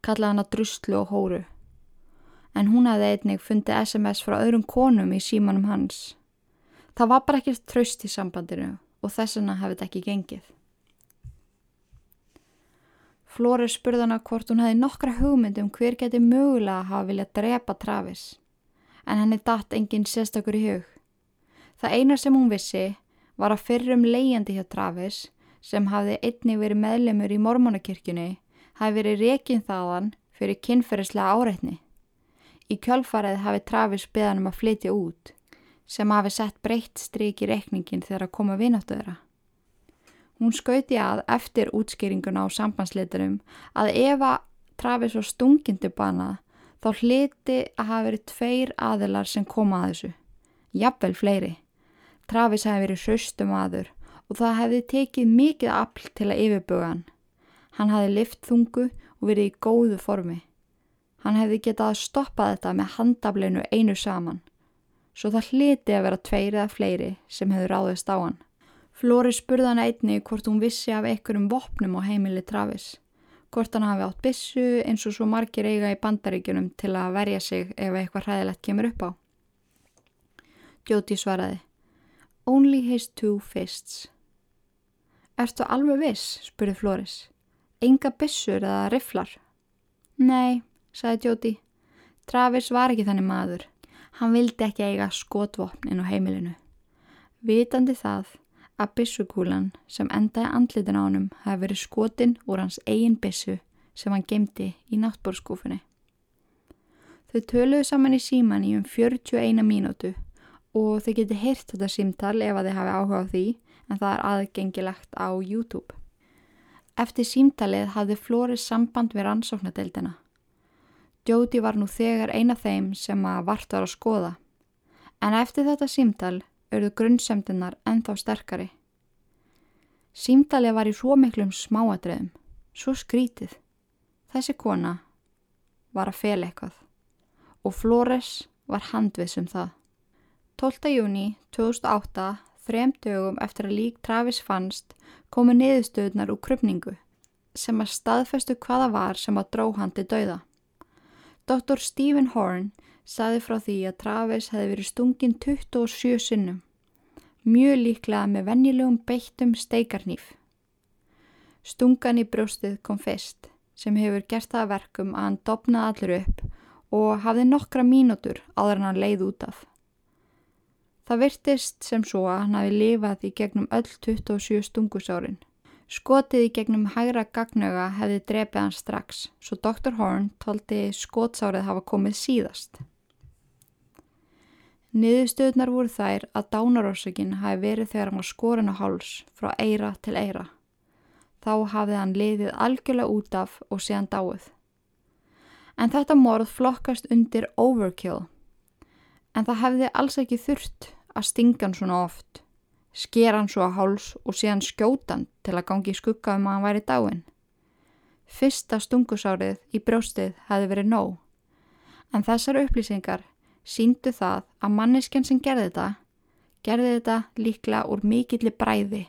kalla hann á druslu og hóru. En hún hefði einnig fundið SMS frá öðrum konum í símanum hans. Það var bara ekkert tröst í sambandinu og þess vegna hefði þetta ekki gengið. Flóris spurði hana hvort hún hefði nokkra hugmynd um hver geti mögulega að hafa viljað drepa Travis, en henni datt enginn sérstakur í hug. Það eina sem hún vissi var að fyrrum leiðandi hjá Travis, sem hafði einni verið meðlemur í mormónakirkjunni, hafi verið rekin þaðan fyrir kynferðislega áreitni. Í kjölfarið hafi Travis beðan um að flytja út sem hafi sett breytt stryk í rekningin þegar að koma vináttu þeirra. Hún skauti að eftir útskýringuna á sambandsleiturum að ef að Travis var stungindi banað þá hliti að hafa verið tveir aðilar sem koma að þessu. Jafnvel fleiri. Travis hafi verið hraustum aður og það hefði tekið mikið afl til að yfirbuga hann. Hann hafi lift þungu og verið í góðu formi. Hann hefði getað að stoppa þetta með handaflinu einu saman, svo það hliti að vera tveir eða fleiri sem hefur ráðist á hann. Flóri spurði hann einni hvort hún vissi af einhverjum vopnum á heimili Travis, hvort hann hafi átt bissu eins og svo margir eiga í bandaríkjunum til að verja sig ef eitthvað hræðilegt kemur upp á. Jóti svaraði, Only his two fists. Erstu alveg viss, spurði Flóris. Enga bissur eða rifflar? Nei, sagði Jóti. Travis var ekki þannig maður. Hann vildi ekki eiga skotvopnin á heimilinu. Vitandi það að bissukúlan sem endaði andlitin á honum hafi verið skotin úr hans eigin bissu sem hann gemdi í náttbórskúfunni. Þau töluðu saman í síman í um 41 mínútu og þau geti heyrt þetta símtal ef að þau hafi áhuga á því en það er aðgengilegt á YouTube. Eftir símtalið hafði Flóris samband við rannsóknadeildina. Jóti var nú þegar eina þeim sem að vart var að skoða. En eftir þetta símtal auðu grunnsemdunar ennþá sterkari. Símtalið var í svo miklum smáadröðum, svo skrítið. Þessi kona var að fel eitthvað og Flores var handvið um það. 12. júni 2008, þrem dögum eftir að lík Travis fannst, komu niðurstöðunar úr krupningu sem að staðfestu hvaða var sem að dró hann til dauða. Dr. Stephen Horn saði frá því að Travis hefði verið stungin 27 sinnum, mjög líklega með vennilegum beittum steikarnýf. Stungan í brjóstið kom fyrst sem hefur gert það verkum að hann dopnaði allur upp og hafði nokkra mínútur áður en hann leið út af. Það virtist sem svo að hann hafi lifað í gegnum öll 27 stungusárin. Skotið í gegnum hægra gagnöga hefði drepið hann strax, svo Dr. Horn tóldi skótsárið hafa komið síðast. Niðurstöðnar voru þær að dánarósökin hafi verið þegar hann var skorin á háls frá eira til eira. Þá hafði hann liðið algjörlega út af og séðan dáið. En þetta morð flokkast undir overkill. En það hefði alls ekki þurft að stinga hann svona oft sker hann svo að háls og síðan skjótan til að gangi skugga um að hann væri dáin. Fyrsta stungusárið í brjóstið hefði verið nóg, en þessar upplýsingar síndu það að manneskjan sem gerði þetta, gerði þetta líklega úr mikilli bræði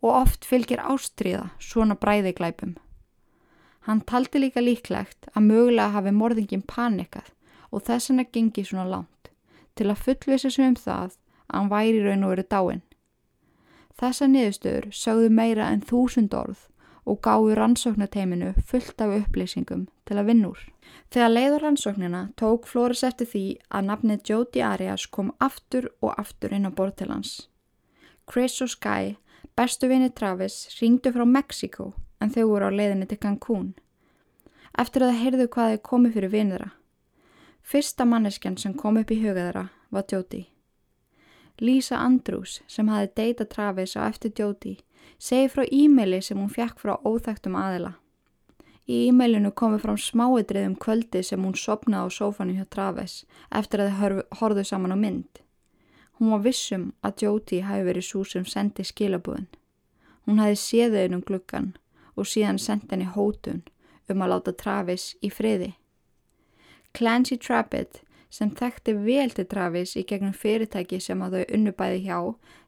og oft fylgir ástriða svona bræði glæpum. Hann taldi líka líklegt að mögulega hafi morðingin panikað og þess vegna gengi svona langt til að fullvisa sig um það að hann væri raun og verið dáin. Þessa niðurstöður sögðu meira en þúsund orð og gáðu rannsóknateiminu fullt af upplýsingum til að vinna úr. Þegar leiður rannsóknina tók Flóris eftir því að nafnið Jodi Arias kom aftur og aftur inn á bortilans. Chris og Sky, bestu vinni Travis, ringdu frá Mexiko en þau voru á leiðinni til Cancún. Eftir að það heyrðu hvað þau komið fyrir vinniðra. Fyrsta manneskjan sem kom upp í hugaðara var Jodi. Lisa Andrews sem hafi deyta Travis á eftir Jóti segi frá e-maili sem hún fjekk frá óþægtum aðila. Í e-mailinu komi fram smáidrið um kvöldi sem hún sopnaði á sófanu hjá Travis eftir að þau horðu saman á mynd. Hún var vissum að Jóti hafi verið svo sem sendi skilabúðin. Hún hafi séðið um gluggan og síðan sendi henni hótun um að láta Travis í friði. Clancy Trappett sem þekkti vel til Travis í gegnum fyrirtæki sem að þau unnubæði hjá,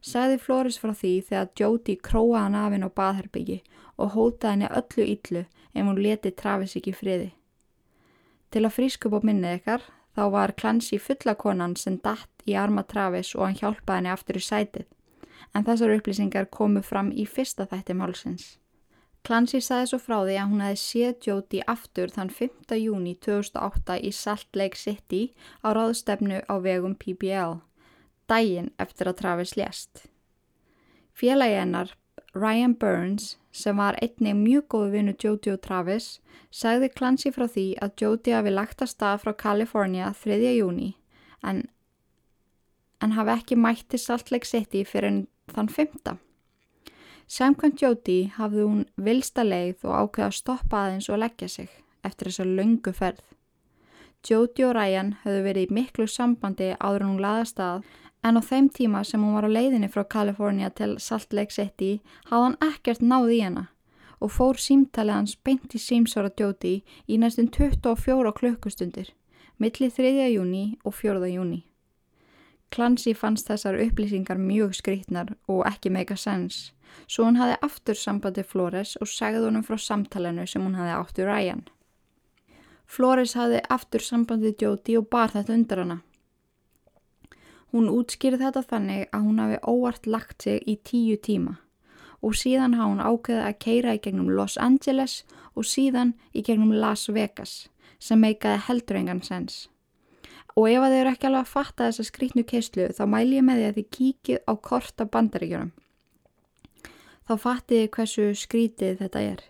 sagði Flóris frá því þegar Jóti króaði hann af henn á baðherbyggi og hótaði henni öllu yllu ef hún leti Travis ekki friði. Til að frísku upp á minnið ykkar, þá var Clancy fullakonan sem datt í arma Travis og hann hjálpaði henni aftur í sætið. en þessar upplýsingar komu fram í fyrsta þætti málsins. Clancy saði svo frá því að hún hefði séð Jóti aftur þann 5. júni 2008 í Salt Lake City á ráðstefnu á vegum PBL, dægin eftir að Travis lést. Félagi hennar, Ryan Burns, sem var einnig mjög góðu vinnu Jóti og Travis, sagði Clancy frá því að Jóti hafi lagt að stað frá Kalifornia 3. júni en, en hafi ekki mætti Salt Lake City fyrir þann 5. Samkvæmt Jóti hafði hún vilsta leið og ákveða að stoppa aðeins og leggja sig eftir þessa löngu ferð. Jóti og Ryan höfðu verið í miklu sambandi áður en hún laða stað en á þeim tíma sem hún var á leiðinni frá Kalifornia til Salt Lake City hafði hann ekkert náð í hana og fór símtalið hans beint í símsvara Jóti í næstum 24 klukkustundir millir 3. júni og 4. júni. Clancy fannst þessar upplýsingar mjög skrítnar og ekki meika sens, svo hún hafi aftur sambandi Flores og segði honum frá samtalenu sem hún hafi áttu Ryan. Flores hafi aftur sambandi Jóti og bar þetta undir hana. Hún útskýrði þetta þannig að hún hafi óvart lagt sig í tíu tíma og síðan hafa hún ákveðið að keira í gegnum Los Angeles og síðan í gegnum Las Vegas sem meikaði heldur engan sens. Og ef að þið eru ekki alveg að fatta þessa skrítnu keislu þá mæl ég með því að þið kíkið á korta bandaríkjunum. Þá fattið þið hversu skrítið þetta er.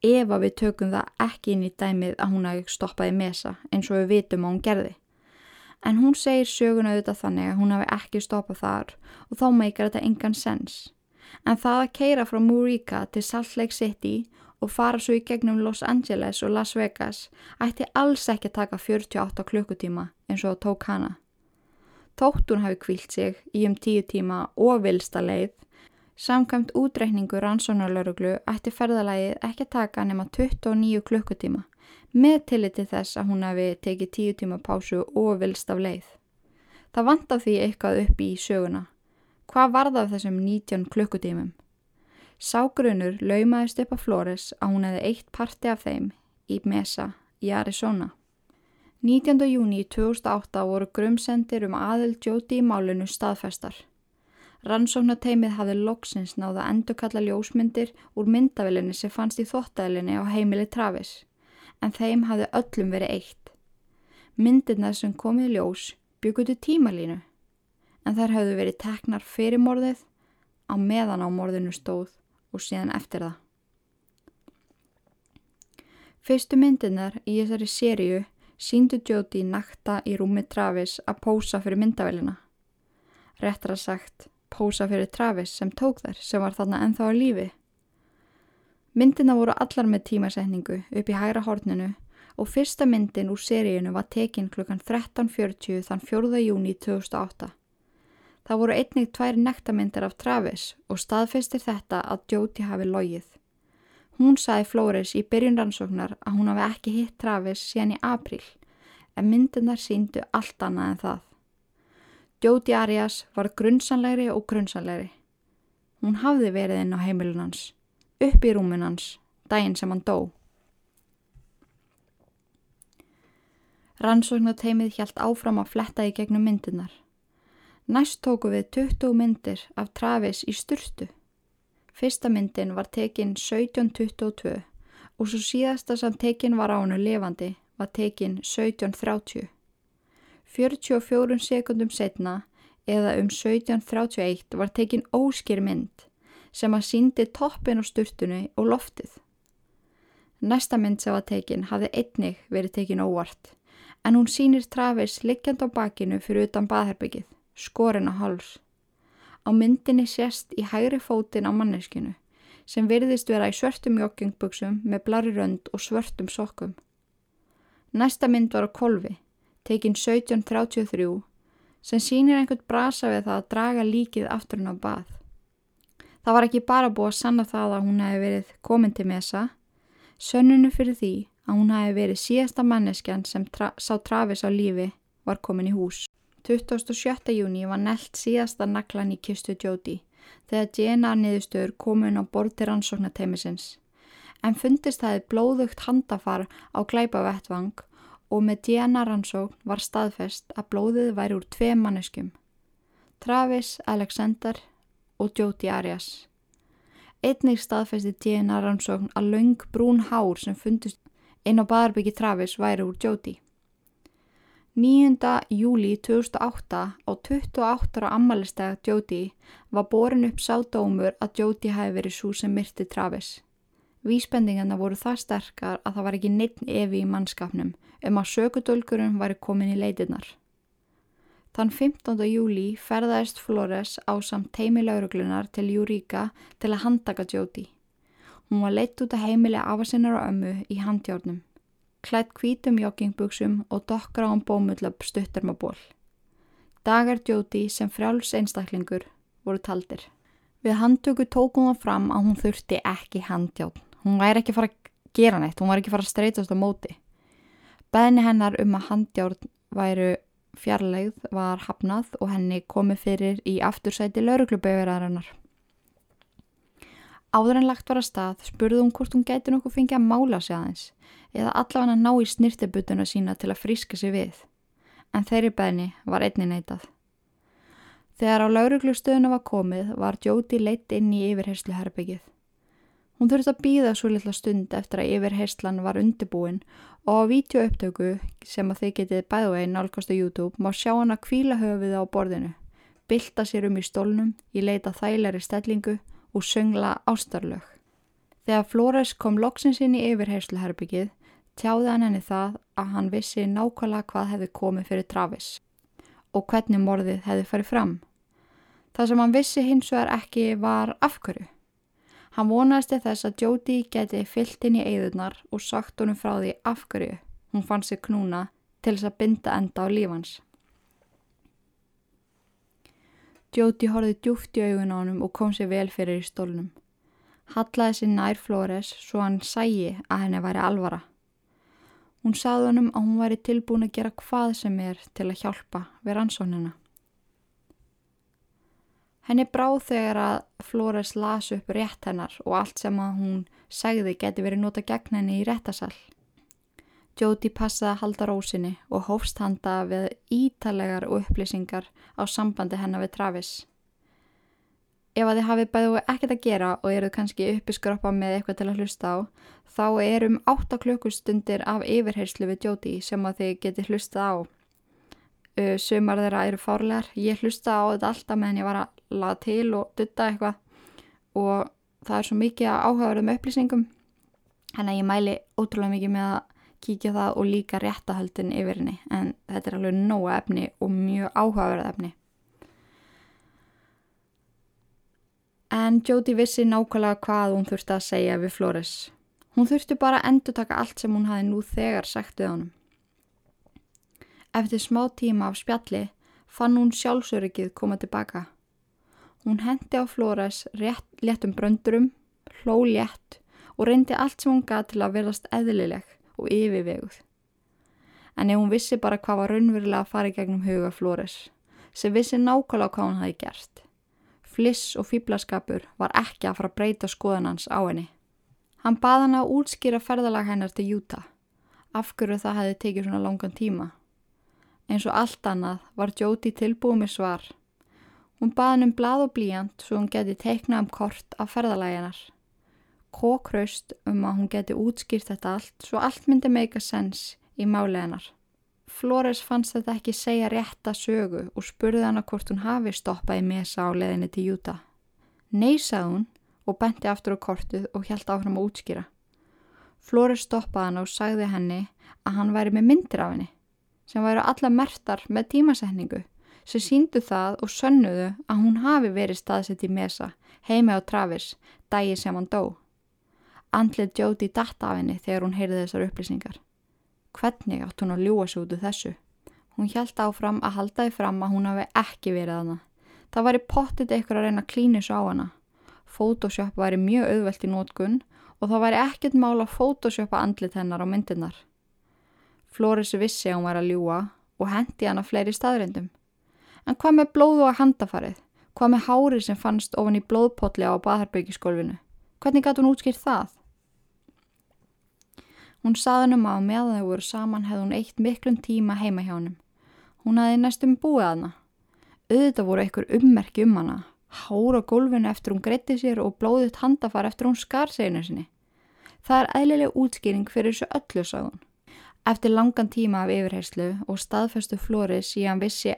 Ef að við tökum það ekki inn í dæmið að hún hafi stoppaði mesa eins og við vitum að hún gerði. En hún segir söguna auðvitað þannig að hún hafi ekki stoppað þar og þá meikar þetta engan sens. En það að keira frá Murica til Salt Lake City og fara svo í gegnum Los Angeles og Las Vegas ætti alls ekki að taka 48 klukkutíma eins og tók hana. Tótt hún hafi kvílt sig í um 10 tíma og vilsta leið, samkvæmt útreikningu rannsónarlauruglu ætti ferðalagið ekki að taka nema 29 klukkutíma með tilliti þess að hún hafi tekið 10 tíma pásu og vilst af leið. Það vant af því eitthvað upp í söguna. Hvað var það af þessum 19 klukkutímum? Ságrunur laumaðist upp á Flores að hún hefði eitt parti af þeim í Mesa í Arizona. 19. júni 2008 voru grumsendir um aðild Jóti í málinu staðfestar. Rannsóknateimið hafði loksins náða endurkalla ljósmyndir úr myndavelinni sem fannst í þóttælinni á heimili Travis, en þeim hafði öllum verið eitt. Myndirna sem komið ljós byggutu tímalínu, en þær hafðu verið teknar fyrir morðið á meðan á morðinu stóð og síðan eftir það. Fyrstu myndirnar í þessari sériu síndu Jóti nakta í rúmi Travis að pósa fyrir myndavælina. Réttra sagt, pósa fyrir Travis sem tók þær sem var þarna ennþá á lífi. Myndina voru allar með tímasetningu upp í hægra horninu og fyrsta myndin úr seríunu var tekin klukkan 13.40 þann 4. júni 2008. Það voru einnig tvær nektarmyndir af Travis og staðfistir þetta að Jóti hafi logið. Hún saði Flóris í byrjun rannsóknar að hún hafi ekki hitt Travis síðan í april, en myndirnar síndu allt annað en það. Jóti Arias var grunnsanlegri og grunnsanlegri. Hún hafði verið inn á heimilun hans, upp í rúmun hans, daginn sem hann dó. Rannsóknarteimið hjælt áfram að fletta í gegnum myndirnar. Næst tóku við 20 myndir af Travis í styrstu. Fyrsta myndin var tekin 1722 og svo síðasta sem tekin var á hannu levandi var tekin 1730. 44 sekundum setna eða um 1731 var tekin óskir mynd sem að síndi toppin á styrtunni og loftið. Næsta mynd sem var tekin hafði einnig verið tekin óvart en hún sínir Travis liggjand á bakinu fyrir utan baðherbyggið, skorinn á háls. Á myndinni sést í hægri fótinn á manneskinu sem virðist vera í svörtum joggingbuksum með blari rönd og svörtum sokkum. Næsta mynd var á kolvi, tekinn 1733, sem sínir einhvern brasa við það að draga líkið aftur hún á bað. Það var ekki bara búið að sanna það að hún hefði verið komin til mesa, sönnunu fyrir því að hún hefði verið síðasta manneskjan sem tra sá Travis á lífi var komin í hús. 27. júni var nelt síðasta naklan í kistu Jóti þegar DNA niðurstöður komun á borti rannsóknarteimisins. En fundist það blóðugt handafar á glæpavettvang og með DNA rannsókn var staðfest að blóðið væri úr tvei manneskum. Travis Alexander og Jodi Arias. Einnig staðfesti DNA rannsókn að laung brún hár sem fundist inn á baðarbyggi Travis væri úr Jodi. 9. júli 2008 á 28 ára ammalistega Jodi var borin upp sádómur að Jodi hafi verið svo sem myrti Travis. Vísbendingarna voru það sterkar að það var ekki neitt evi í mannskapnum um að sökudölgurum væri komin í leitinnar. Þann 15. júli ferðaðist Flores á samt teimi lauruglunar til Júríka til að handtaka Jóti. Hún var leitt út að heimili afasinnar og ömmu í handjárnum. Klætt kvítum joggingbuksum og dokkra án bómullab stuttar með ból. Dagar Jóti sem frjáls einstaklingur voru taldir. Við handtöku tókum það fram að hún þurfti ekki handjárn. Hún væri ekki fara að gera neitt, hún var ekki fara að streytast á móti. Beðni hennar um að handjárn væru fjarlægð var hafnað og henni komið fyrir í aftursæti lauruglubauðurarinnar. Áður en lagt var að stað spurði hún hvort hún gæti nokkuð fengið að mála sig aðeins eða allavega ná í snirtibutuna sína til að fríska sig við. En þeirri beðni var einni neitað. Þegar á lauruglustöðuna var komið var Jóti leitt inn í yfirhersluherbyggið. Hún þurfti að býða svo litla stund eftir að yfirherslan var undirbúin og á vítjóupptöku sem að þið getið bæðveginn nálgast á YouTube má sjá hann að kvíla höfuð á borðinu, bylta sér um í stólnum, í leita þægleri stellingu og söngla ástarlög. Þegar Flores kom loksins inn í yfirhersluherbyggið tjáði hann henni það að hann vissi nákvæmlega hvað hefði komið fyrir Travis og hvernig morðið hefði farið fram. Það sem hann vissi hins vegar ekki var afhverju. Hann vonaðist þess að Jóti geti fyllt inn í eigðunar og sagt honum frá því afhverju hún fann sig knúna til þess að binda enda á lífans. Jóti horfið djúft í augun á honum og kom sér vel fyrir í stólnum. Hallaði sér nær Flóres svo hann sægi að henni væri alvara. Hún sagði honum að hún væri tilbúin að gera hvað sem er til að hjálpa við rannsónina. Henni bráð þegar að Flores las upp rétt hennar og allt sem að hún segði geti verið nota gegn henni í réttasall. Jóti passaði að halda rósinni og hófst handa við ítalegar og upplýsingar á sambandi hennar við Travis. Ef að þið hafið bæðu ekkert að gera og eruð kannski uppiskroppa með eitthvað til að hlusta á, þá erum 8 klukkustundir af yfirherslu við Jóti sem að þið geti hlusta á. Sumar þeirra eru fárlegar. Ég hlusta á þetta alltaf meðan ég var að laga til og dutta eitthvað og það er svo mikið að áhugaverða með upplýsingum þannig að ég mæli ótrúlega mikið með að kíkja það og líka réttahöldin yfir henni en þetta er alveg nóga efni og mjög áhugaverða efni En Jóti vissi nákvæmlega hvað hún þurfti að segja við Flores. Hún þurfti bara að endur taka allt sem hún hafi nú þegar sagt við honum. Eftir smá tíma af spjalli fann hún sjálfsöryggið koma tilbaka. Hún hendi á Flóres léttum bröndurum, hló létt og reyndi allt sem hún gað til að verðast eðlileg og yfirveguð. En ef hún vissi bara hvað var raunverulega að fara í gegnum huga Flóres, sem vissi nákvæmlega hvað hún hafi gert. Fliss og fýblaskapur var ekki að fara að breyta skoðanans á henni. Hann bað hann að útskýra ferðalag hennar til Júta, afhverju það hefði tekið svona langan tíma. Eins og allt annað var Jóti tilbúið með svar Hún baði hann um blað og blíjant svo hún geti teiknað um kort af ferðalæginar. Kókraust um að hún geti útskýrt þetta allt svo allt myndi meika sens í máleginar. Flores fannst þetta ekki segja rétta sögu og spurði hann að hvort hún hafi stoppað í mesa á leðinni til Júta. Nei, sagði hún og benti aftur á kortuð og hjælt áfram að útskýra. Flores stoppaði hann og sagði henni að hann væri með myndir af henni sem væri alla mertar með tímasetningu sem síndu það og sönnuðu að hún hafi verið staðsett í mesa heima á Travis dagi sem hann dó. Andlið Jóti datta af henni þegar hún heyrði þessar upplýsingar. Hvernig átt hún að ljúa sig út úr þessu? Hún hjælt áfram að haldaði fram að hún hafi ekki verið hana. Það var í pottit eitthvað að reyna klínus á hana. Photoshop væri mjög auðvelt í nótgunn og það væri ekkert mál að photoshopa andlit hennar á myndirnar. Flóris vissi að hún var að ljúa og hendi hana fleiri staðrindum. En hvað með blóðu og handafarið? Hvað með hárið sem fannst ofan í blóðpotli á baðherbyggiskólfinu? Hvernig gæti hún útskýrt það? Hún saðunum að meðan þau voru saman hefði hún eitt miklum tíma heima hjá hennum. Hún hefði næstum búið aðna. Auðvitað voru einhver ummerki um hana, hár á gólfinu eftir hún greitti sér og blóðut handafar eftir hún skar seginu sinni. Það er eðlilega útskýring fyrir þessu öllu, sagði hún. Eftir langan tíma af yfirherslu og staðfestu Flóri síðan vissi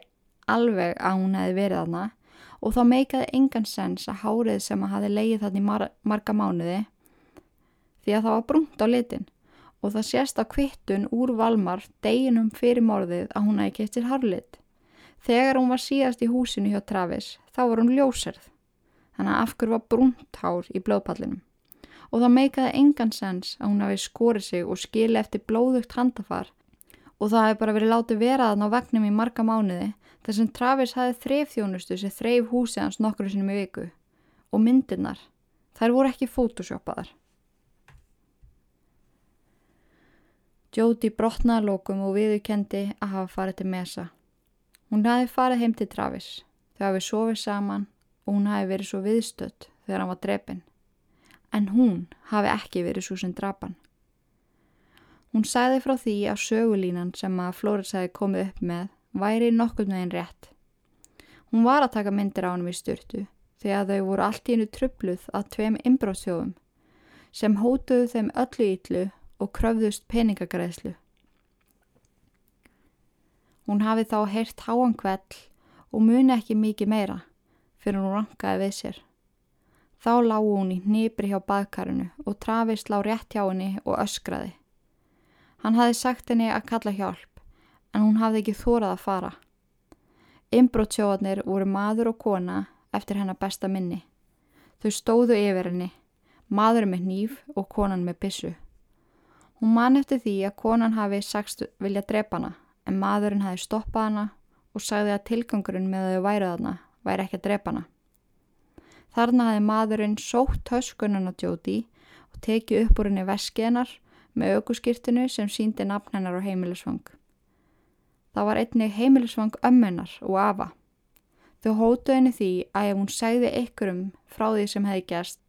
alveg að hún hefði verið aðna og þá meikaði engan sens að hárið sem að hafi leið þannig mar marga mánuði því að það var brúnt á litin. Og það sést á kvittun úr Valmar deginum fyrir morðið að hún hefði keitt sér hárlit. Þegar hún var síðast í húsinu hjá Travis þá var hún ljóserð þannig að afhver var brúnt hár í blóðpallinum? Og það meikaði engan sens að hún hafi skorið sig og skili eftir blóðugt handafar. Og það hefði bara verið látið veraðan á vegnum í marga mánuði þar sem Travis hafi þreif þjónustu sem þreif húsið hans nokkru sinum í viku og myndirnar, þær voru ekki fótosjópaðar. Jóti brotnaði lókum og viðurkendi að hafa farið til Mesa. Hún hafi farið heim til Travis, þau hafi sofið saman og hún hafi verið svo viðstött þegar hann var drepin. En hún hafi ekki verið svo sem drapan. Hún sæði frá því að sögulínan sem að Flóris hefði komið upp með væri nokkur með einn rétt. Hún var að taka myndir á hann við styrtu þegar þau voru allt í hennu trubluð að tveim inbróðsjóðum sem hótuðu þeim öllu ítlu og kröfðust peningagreðslu. Hún hafi þá heyrt háan kveld og muni ekki mikið meira fyrir hún rankaði við sér. Þá lág hún í nýbri hjá baðkarinu og Travis lág rétt hjá henni og öskraði. Hann hafi sagt henni að kalla hjálp en hún hafði ekki þórað að fara. Inbrótsjóðanir voru maður og kona eftir hennar besta minni. Þau stóðu yfir henni, maður með nýf og konan með bissu. Hún man eftir því að konan hafi sagst vilja drepa hana en maðurinn hafi stoppað hana og sagði að tilgangurinn með þau væruð hana væri ekki að drepa hana. Þarna hafi maðurinn sótt höskunan á djóti og tekið upp úr henni veskiðnar með aukuskirtinu sem síndi nafn hennar á heimilisvang. Það var einnig heimilisvang ömmunar og afa. Þau hótuð henni því að ef hún segði ykkurum frá því sem hefði gerst,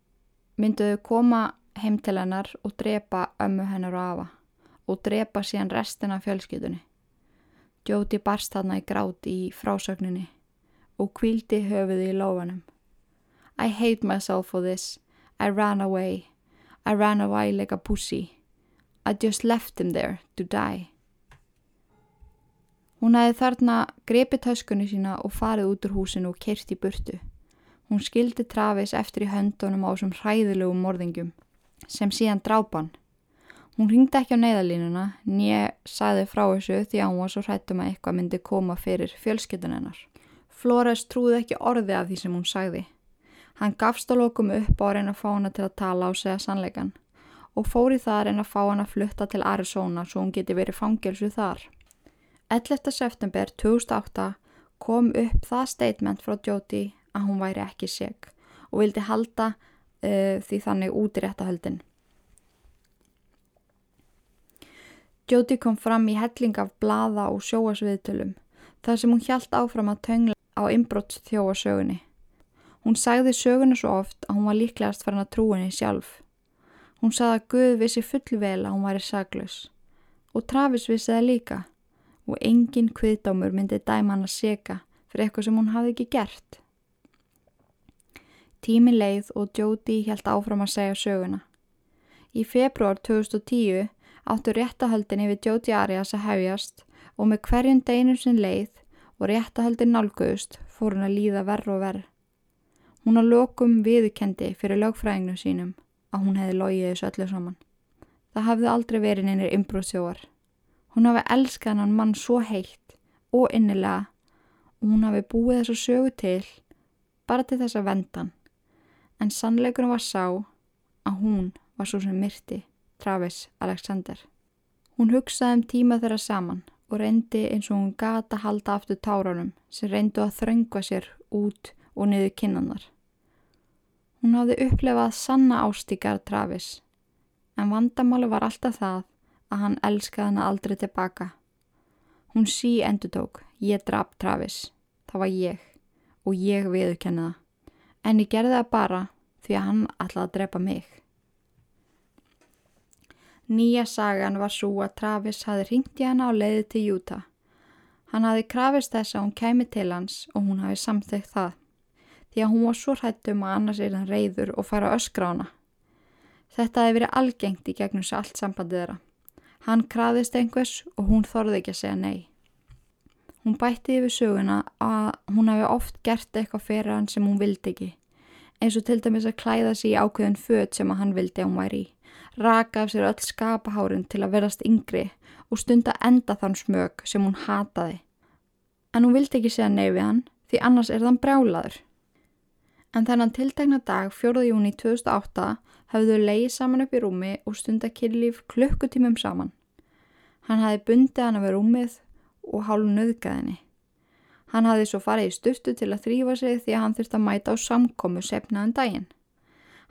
mynduðu koma heim til hennar og drepa ömmu hennar og afa og drepa síðan restina fjölskytunni. Jóti barst þarna í grát í frásögninni og kvíldi höfuði í lófanum. I hate myself for this. I ran away. I ran away like a pussy. I just left him there to die. Hún hefði þarna grepið töskunni sína og farið út úr húsinu og kert í burtu. Hún skildi Travis eftir í höndunum á þessum hræðilegum morðingum sem síðan drápan. Hún ringdi ekki á neyðalínuna nýja sæði frá þessu því að hún var svo hrættum að eitthvað myndi koma fyrir fjölskytun hennar. Flores trúði ekki orði af því sem hún sagði. Hann gafst á lokum upp á að reyna að fá hana til að tala og segja sannleikan og fóri það að reyna að fá hana að flutta til Arizona svo hún geti verið fangelsu þar. 11. september 2008 kom upp það statement frá Jóti að hún væri ekki seg og vildi halda uh, því þannig út í réttahöldin. Jóti kom fram í helling af blaða og sjóasviðtölum þar sem hún hjælt áfram að töngla á inbrotts þjóasögunni. Hún sagði söguna svo oft að hún var líklegast farin að trú henni sjálf. Hún sagði að Guð vissi fullvel að hún væri saglus og Travis vissi það líka og engin kviðdámur myndi dæma hann að seka fyrir eitthvað sem hún hafði ekki gert. Tími leið og Jóti held áfram að segja söguna. Í februar 2010 áttu réttahöldin yfir Jóti Arias að hefjast og með hverjum deginum sinn leið og réttahöldin nálguðust fór hún að líða verð og verð. Hún á lokum viðkendi fyrir lögfræðingum sínum að hún hefði logið þessu öllu saman. Það hafði aldrei verið neynir umbróðsjóar. Hún hafi elskað hann mann svo heitt og innilega og hún hafi búið þessu sögu til bara til þess að vendan. En sannleikunum var sá að hún var svo sem myrti Travis Alexander. Hún hugsaði um tíma þeirra saman og reyndi eins og hún gata halda aftur tárunum sem reyndu að þrönga sér út og niður kinnannar. Hún hafði upplefað sanna ástíkar Travis en vandamáli var alltaf það að hann elskaði hana aldrei tilbaka. Hún sí endur tók, ég draf Travis, það var ég og ég viðurkenni það. En ég gerði það bara því að hann ætlaði að drepa mig. Nýja sagan var svo að Travis hafi ringt í hana á leiði til Utah. Hann hafi krafist þess að hún kemi til hans og hún hafi samþygt það. því að hún var svo hrættum að annars er hann reyður og fara öskra á hana. Þetta hefði verið algengt í gegnum sér allt sambandið þeirra. Hann kraðist einhvers og hún þorði ekki að segja nei. Hún bætti yfir söguna að hún hafi oft gert eitthvað fyrir hann sem hún vildi ekki. Eins og til dæmis að klæða sér í ákveðin född sem hann vildi að hún væri í. Raka af sér öll skapahárin til að verðast yngri og stunda enda þann smög sem hún hataði. En hún vildi ekki segja nei við hann því annars er þann brjálaður. En þennan tiltegna dag 4. júni 2008 hafðu leiði saman upp í rúmi og stunda kynlíf klukkutímum saman. Hann hafi bundið hann við rúmið og hálf nöðgæðinni. Hann hafi svo farið í stuftu til að þrýfa sig því að hann þurfti að mæta á samkomu sefnaðan daginn.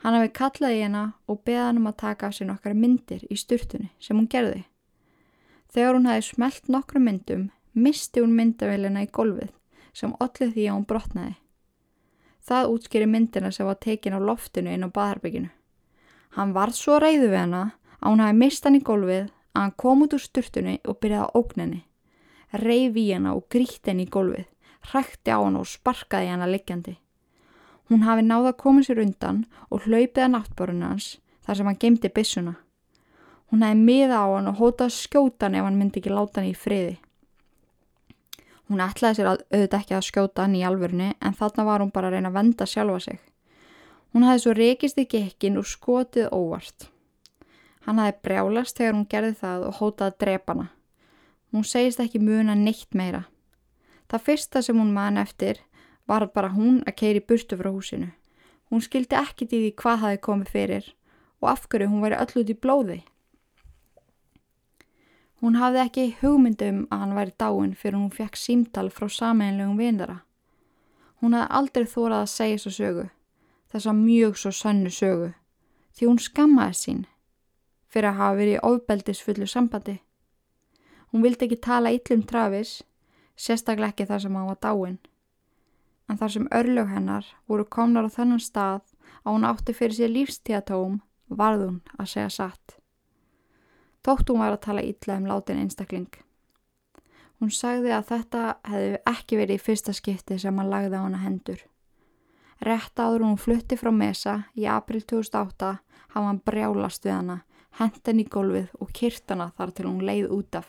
Hann hafi kallað í hennar og beða hann um að taka af sér nokkar myndir í sturtunni sem hún gerði. Þegar hún hafi smelt nokkru myndum, misti hún myndavélina í golfið sem ollið því að hún brotnaði. Það útskýri myndina sem var tekin á loftinu inn á baðarbygginu. Hann varð svo reyðu við hana að hún hafi mist hann í gólfið að hann kom út úr sturtunni og byrjaði á ógninni. Reyf í hana og gríti henni í gólfið, hrækti á hana og sparkaði hana liggjandi. Hún hafi náða að koma sér undan og hlaupið að náttborun hans þar sem hann gemdi bissuna. Hún hafi miða á hann og hótað skjóta hann ef hann myndi ekki láta hann í friði. Hún ætlaði sér að auðvitað ekki að skjóta hann í alvörni en þarna var hún bara að reyna að venda sjálfa sig. Hún hafði svo reykist í gekkin og skotið óvart. Hann hafði brjálast þegar hún gerði það og hótaði að drepa hana. Hún segist ekki muna neitt meira. Það fyrsta sem hún man eftir var bara hún að keiri burtu frá húsinu. Hún skildi ekkit í því hvað hafi komið fyrir og af hverju hún væri öll út í blóði. Hún hafði ekki hugmyndum að hann væri dáin fyrir hún fekk símtal frá sameinlegum vindara. Hún hafði aldrei þórað að segja svo sögu þessa mjög svo sannu sögu því hún skammaði sín fyrir að hafa verið ofbeldisfullu sambandi. Hún vildi ekki tala yllum Travis, sérstaklega ekki þar sem hann var dáin. En þar sem örlög hennar voru komnar á þannan stað að hún átti fyrir sér lífstíðatóm varð hún að segja satt. Tótt hún var að tala illa um látin einstakling. Hún sagði að þetta hefði ekki verið í fyrsta skipti sem hann lagði á hana hendur. Rétt áður hún flutti frá Mesa í april 2008 hafa hann brjálast við hana, hendan í gólfið og kyrtana þar til hún leið út af.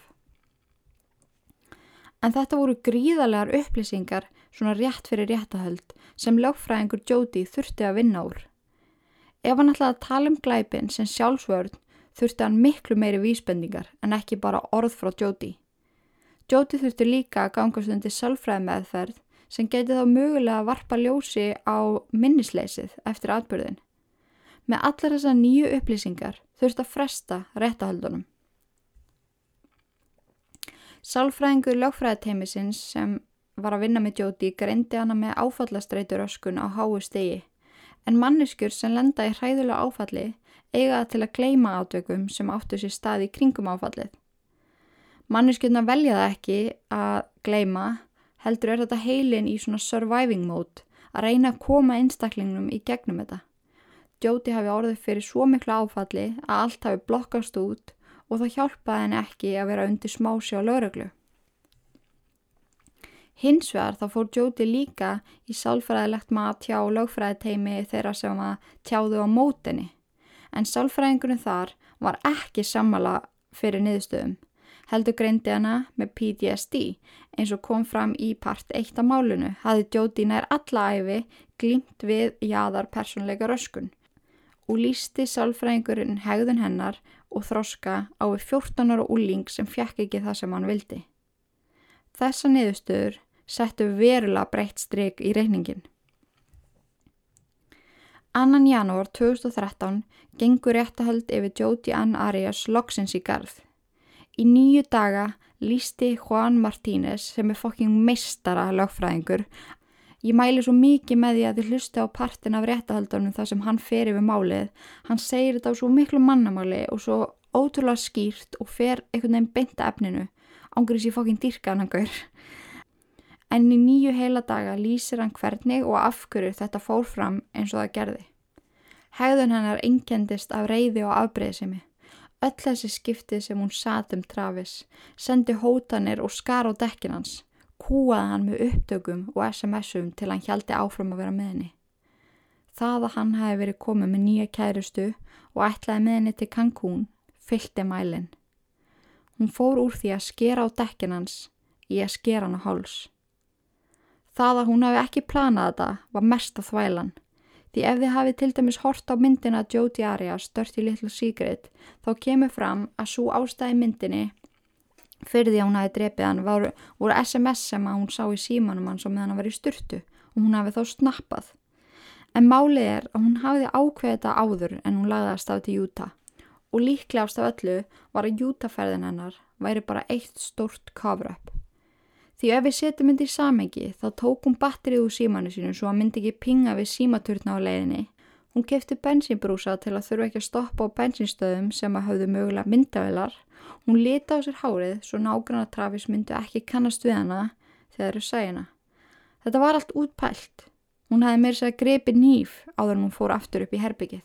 En þetta voru gríðarlegar upplýsingar svona rétt fyrir réttahöld sem lögfræðingur Jóti þurfti að vinna úr. Ef hann ætlaði að tala um glæpin sem sjálfsvörð þurfti hann miklu meiri vísbendingar en ekki bara orð frá Jóti. Jóti þurfti líka að gangast undir sálfræði meðferð sem geti þá mögulega að varpa ljósi á minnisleysið eftir atbyrðin. Með allar þessar nýju upplýsingar þurft að fresta réttahaldunum. Sálfræðingur lögfræðateimisins sem var að vinna með Jóti greindi hana með áfallastreitur öskun á háu stegi en manniskur sem lenda í hræðulega áfalli eiga til að gleima átökum sem áttu sér stað í kringum áfallið. Manniskurna velja það ekki að gleima heldur er þetta heilin í svona surviving mode að reyna að koma einstaklingnum í gegnum þetta. Jóti hafi orðið fyrir svo miklu áfalli að allt hafi blokkast út og það hjálpaði henni ekki að vera undir smási á lauruglu. Hins vegar þá fór Jóti líka í sálfræðilegt maður að tjá lögfræðiteimi þeirra sem að tjáðu á mótinni en sálfræðingunum þar var ekki sammala fyrir niðurstöðum heldur greindi hana með PTSD eins og kom fram í part 1 af málunu hafði Jóti nær alla æfi glimt við jáðar personleika röskun og lísti sálfræðingurinn hegðun hennar og þroska á við 14 ára úling sem fjekk ekki það sem hann vildi. Þessa niðurstöður settu verulega breytt stryk í reyningin. Annan janúar 2013 gengur réttahöld yfir Jóti Ann Arias loksins í garð. Í nýju daga lísti Juan Martínez sem er fokking meistara lögfræðingur. Ég mæli svo mikið með því að þið hlusti á partin af réttahaldunum þar sem hann fer yfir málið. Hann segir þetta á svo miklu mannamáli og svo ótrúlega skýrt og fer einhvern veginn beinta efninu. Ángur þessi fokking dýrkan hann gaur. En í nýju heila daga lýsir hann hvernig og afhverju þetta fór fram eins og það gerði. Hegðun hennar engendist af reyði og afbreyðsimi. Öll þessi skiptið sem hún sat um Travis, sendi hótanir og skar á dekkin hans kúaði hann með upptökum og SMS-um til hann hjaldi áfram að vera með henni. Það að hann hafi verið komið með nýja kærustu og ætlaði með henni til Cancún fyllti mælinn. Hún fór úr því að skera á dekkin hans í að skera hann á háls. Það að hún hafi ekki planað þetta var mest að þvælan. Því ef þið hafið til dæmis hort á myndina Jodie Arias, Dirty Little Secret, þá kemur fram að svo ástæði myndinni fyrir því að hún hafi drepið hann voru, voru SMS sem að hún sá í símanum hans og meðan hann var í styrtu og hún hafi þá snappað. En málið er að hún hafiði ákveðið þetta áður en hún lagðast af til Utah og líklegast af öllu var að Utah-ferðin hennar væri bara eitt stórt cover-up. Því ef við setjum myndi í samengi þá tók hún batterið úr símanu sínu svo að myndi ekki pinga við símaturna á leiðinni. Hún kefti bensínbrúsa til að þurfa ekki að stoppa á bensinstöðum sem að hafðu mögulega myndavelar. Hún leta á sér hárið svo nágranna trafis myndu ekki kannast við hana þegar þau sæna. Þetta var allt útpælt. Hún hefði meira sér að grepi nýf áður en hún fór aftur upp í herbyggið.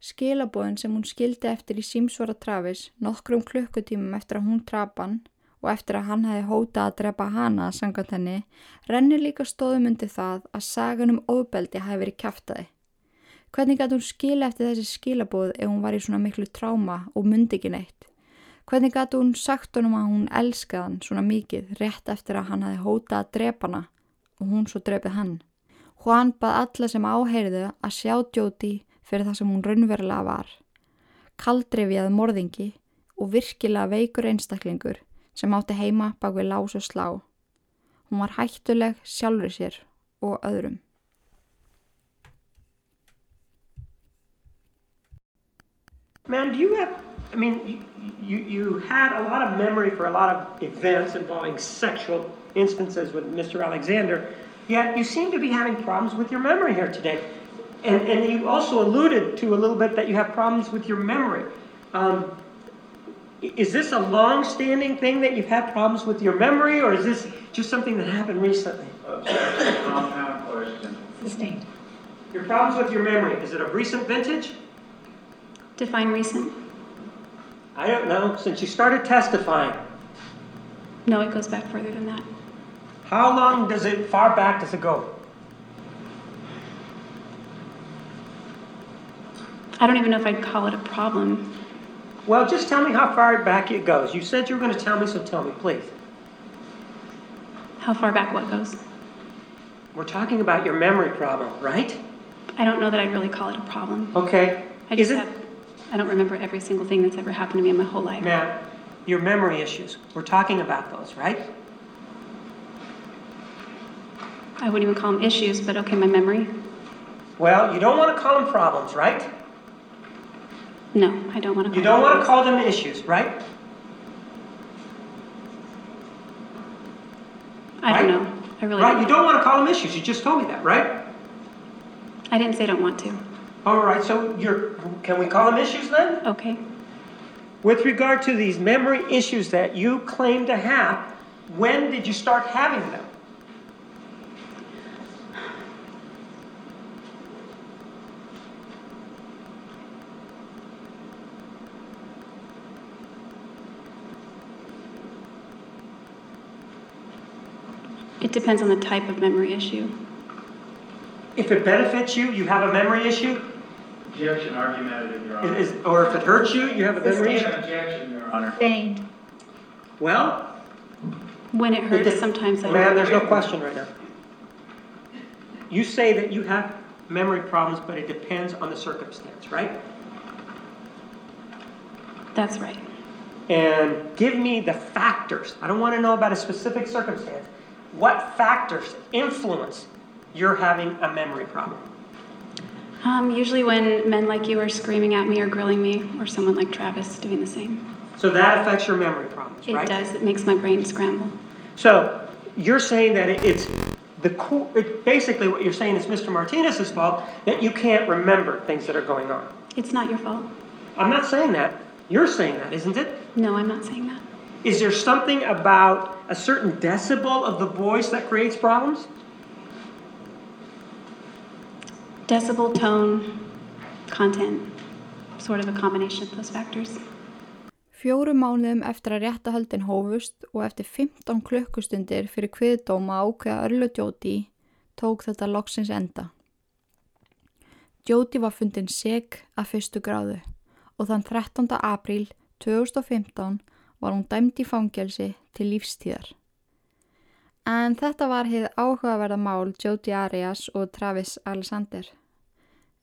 Skilabóðin sem hún skildi eftir í símsvara trafis nokkrum klukkutímum eftir að hún trapan og eftir að hann hefði hótað að drepa hana sangant henni, rennir líka stóðum undir það að sagan um óbeldi hafi verið kæftæði. Hvernig gæti hún skila eftir þessi skilabóð ef hún var í svona miklu tráma og myndi ekki neitt? Hvernig gæti hún sagt honum að hún elskaði hann svona mikið rétt eftir að hann hefði hótað að drepa hana og hún svo drepið hann? Hvan bað alla sem áheyrðu að sjá Jóti fyrir það sem hún raunverulega var. Kaldrefjaði morðingi og virkilega veikur einstaklingur sem átti heima bak við lás og slá. Hún var hættuleg sjálfur sér og öðrum. Man, do you have, I mean, you, you had a lot of memory for a lot of events involving sexual instances with Mr. Alexander, yet you seem to be having problems with your memory here today. And, and you also alluded to a little bit that you have problems with your memory. Um, is this a long-standing thing that you've had problems with your memory, or is this just something that happened recently? Compound question. Sustained. Your problems with your memory, is it of recent vintage? Define recent. I don't know, since you started testifying. No, it goes back further than that. How long does it, far back does it go? I don't even know if I'd call it a problem. Well, just tell me how far back it goes. You said you were going to tell me, so tell me, please. How far back what goes? We're talking about your memory problem, right? I don't know that I'd really call it a problem. Okay. I Is just it, have, I don't remember every single thing that's ever happened to me in my whole life. ma'am, your memory issues? We're talking about those, right? I wouldn't even call them issues, but okay, my memory. Well, you don't want to call them problems, right? No, I don't want to call You don't want to call them issues, right? I don't right? know. I really Right, don't. you don't want to call them issues. You just told me that, right? I didn't say I don't want to. All right, so you're, can we call them issues then? Okay. With regard to these memory issues that you claim to have, when did you start having them? It depends on the type of memory issue. If it benefits you, you have a memory issue? Objection, argumentative, Your Honor. Is- Or if it hurts you, you have a memory issue? Objection, Your Honor. Sustained. Well, When it it hurts, de- sometimes I ma'am, there's no question right now. You say that you have memory problems, but it depends on the circumstance, right? That's right. And give me the factors. I don't want to know about a specific circumstance. What factors influence your having a memory problem? Um, usually when men like you are screaming at me or grilling me, or someone like Travis doing the same. So that affects your memory problems, It right? does. It makes my brain scramble. So you're saying that it's the co- it, basically what you're saying is Mr. Martinez's fault that you can't remember things that are going on. It's not your fault. I'm not saying that. You're saying that, isn't it? No, I'm not saying that. Is there something about a certain decibel of the voice that creates problems? Decibel, tone, content, sort of a combination of those factors. Fjóru mánuðum eftir að réttahöldin hófust og eftir 15 klukkustundir fyrir kviðdóma ákveða Örlu Jóti tók þetta loksins enda. Jóti var fundin seg að fyrstu gráðu og þann 13. apríl 2015 var hún dæmt í fangelsi til lífstíðar. En þetta var heið áhugaverða mál Jóti Arias og Travis Alexander.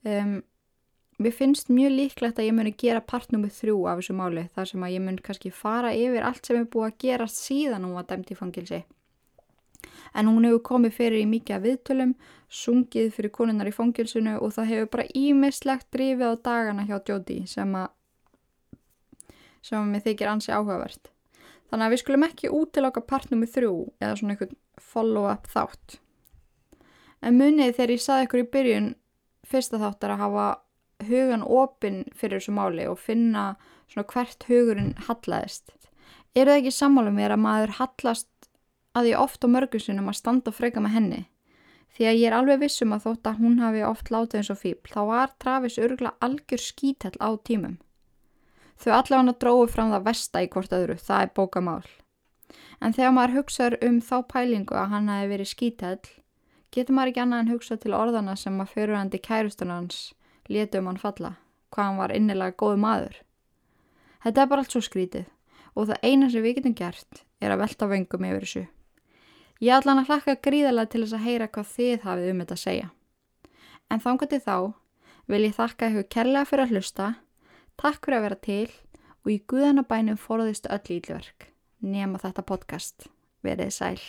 Um, Mér finnst mjög líklegt að ég muni gera part nummið þrjú af þessu máli þar sem að ég mun kannski fara yfir allt sem er búið að gerast síðan hún var dæmt í fangilsi. En hún hefur komið fyrir í mikið að viðtölum, sungið fyrir konunnar í fangilsinu og það hefur bara ímislegt drifið á dagana hjá Jóti sem að sem mér þykir ansi áhugavert. Þannig að við skulum ekki útiláka part nummið þrjú eða svona einhvern follow-up þátt. En munið þegar ég saði ykkur í byrjun fyrsta þáttar að hafa hugan opinn fyrir þessu máli og finna svona hvert hugurinn hallaðist. Er það ekki sammálu mér að maður hallast að ég oft á mörgursunum að standa og freka með henni? Því að ég er alveg vissum að þótt að hún hafi oft látið eins og fíbl, þá var Travis örgla algjör skítall á tímum. Þau allavega dróðu fram það vesta í hvort öðru, það er bókamál. En þegar maður hugsaður um þá pælingu að hann hafi verið skítall, getur maður ekki annað en hugsa til orðana sem að fyrirhandi kærustunans létu um hann falla, hvað hann var innilega góð maður. Þetta er bara allt svo skrítið og það eina sem við getum gert er að velta vöngum yfir þessu. Ég hann að hlakka gríðarlega til þess að heyra hvað þið hafið um þetta að segja. En þángatið þá vil ég þakka ykkur kærlega fyrir að hlusta, takk fyrir að vera til og í guðanabænum forðist öll ílverk nema þetta podcast. Verið sæl.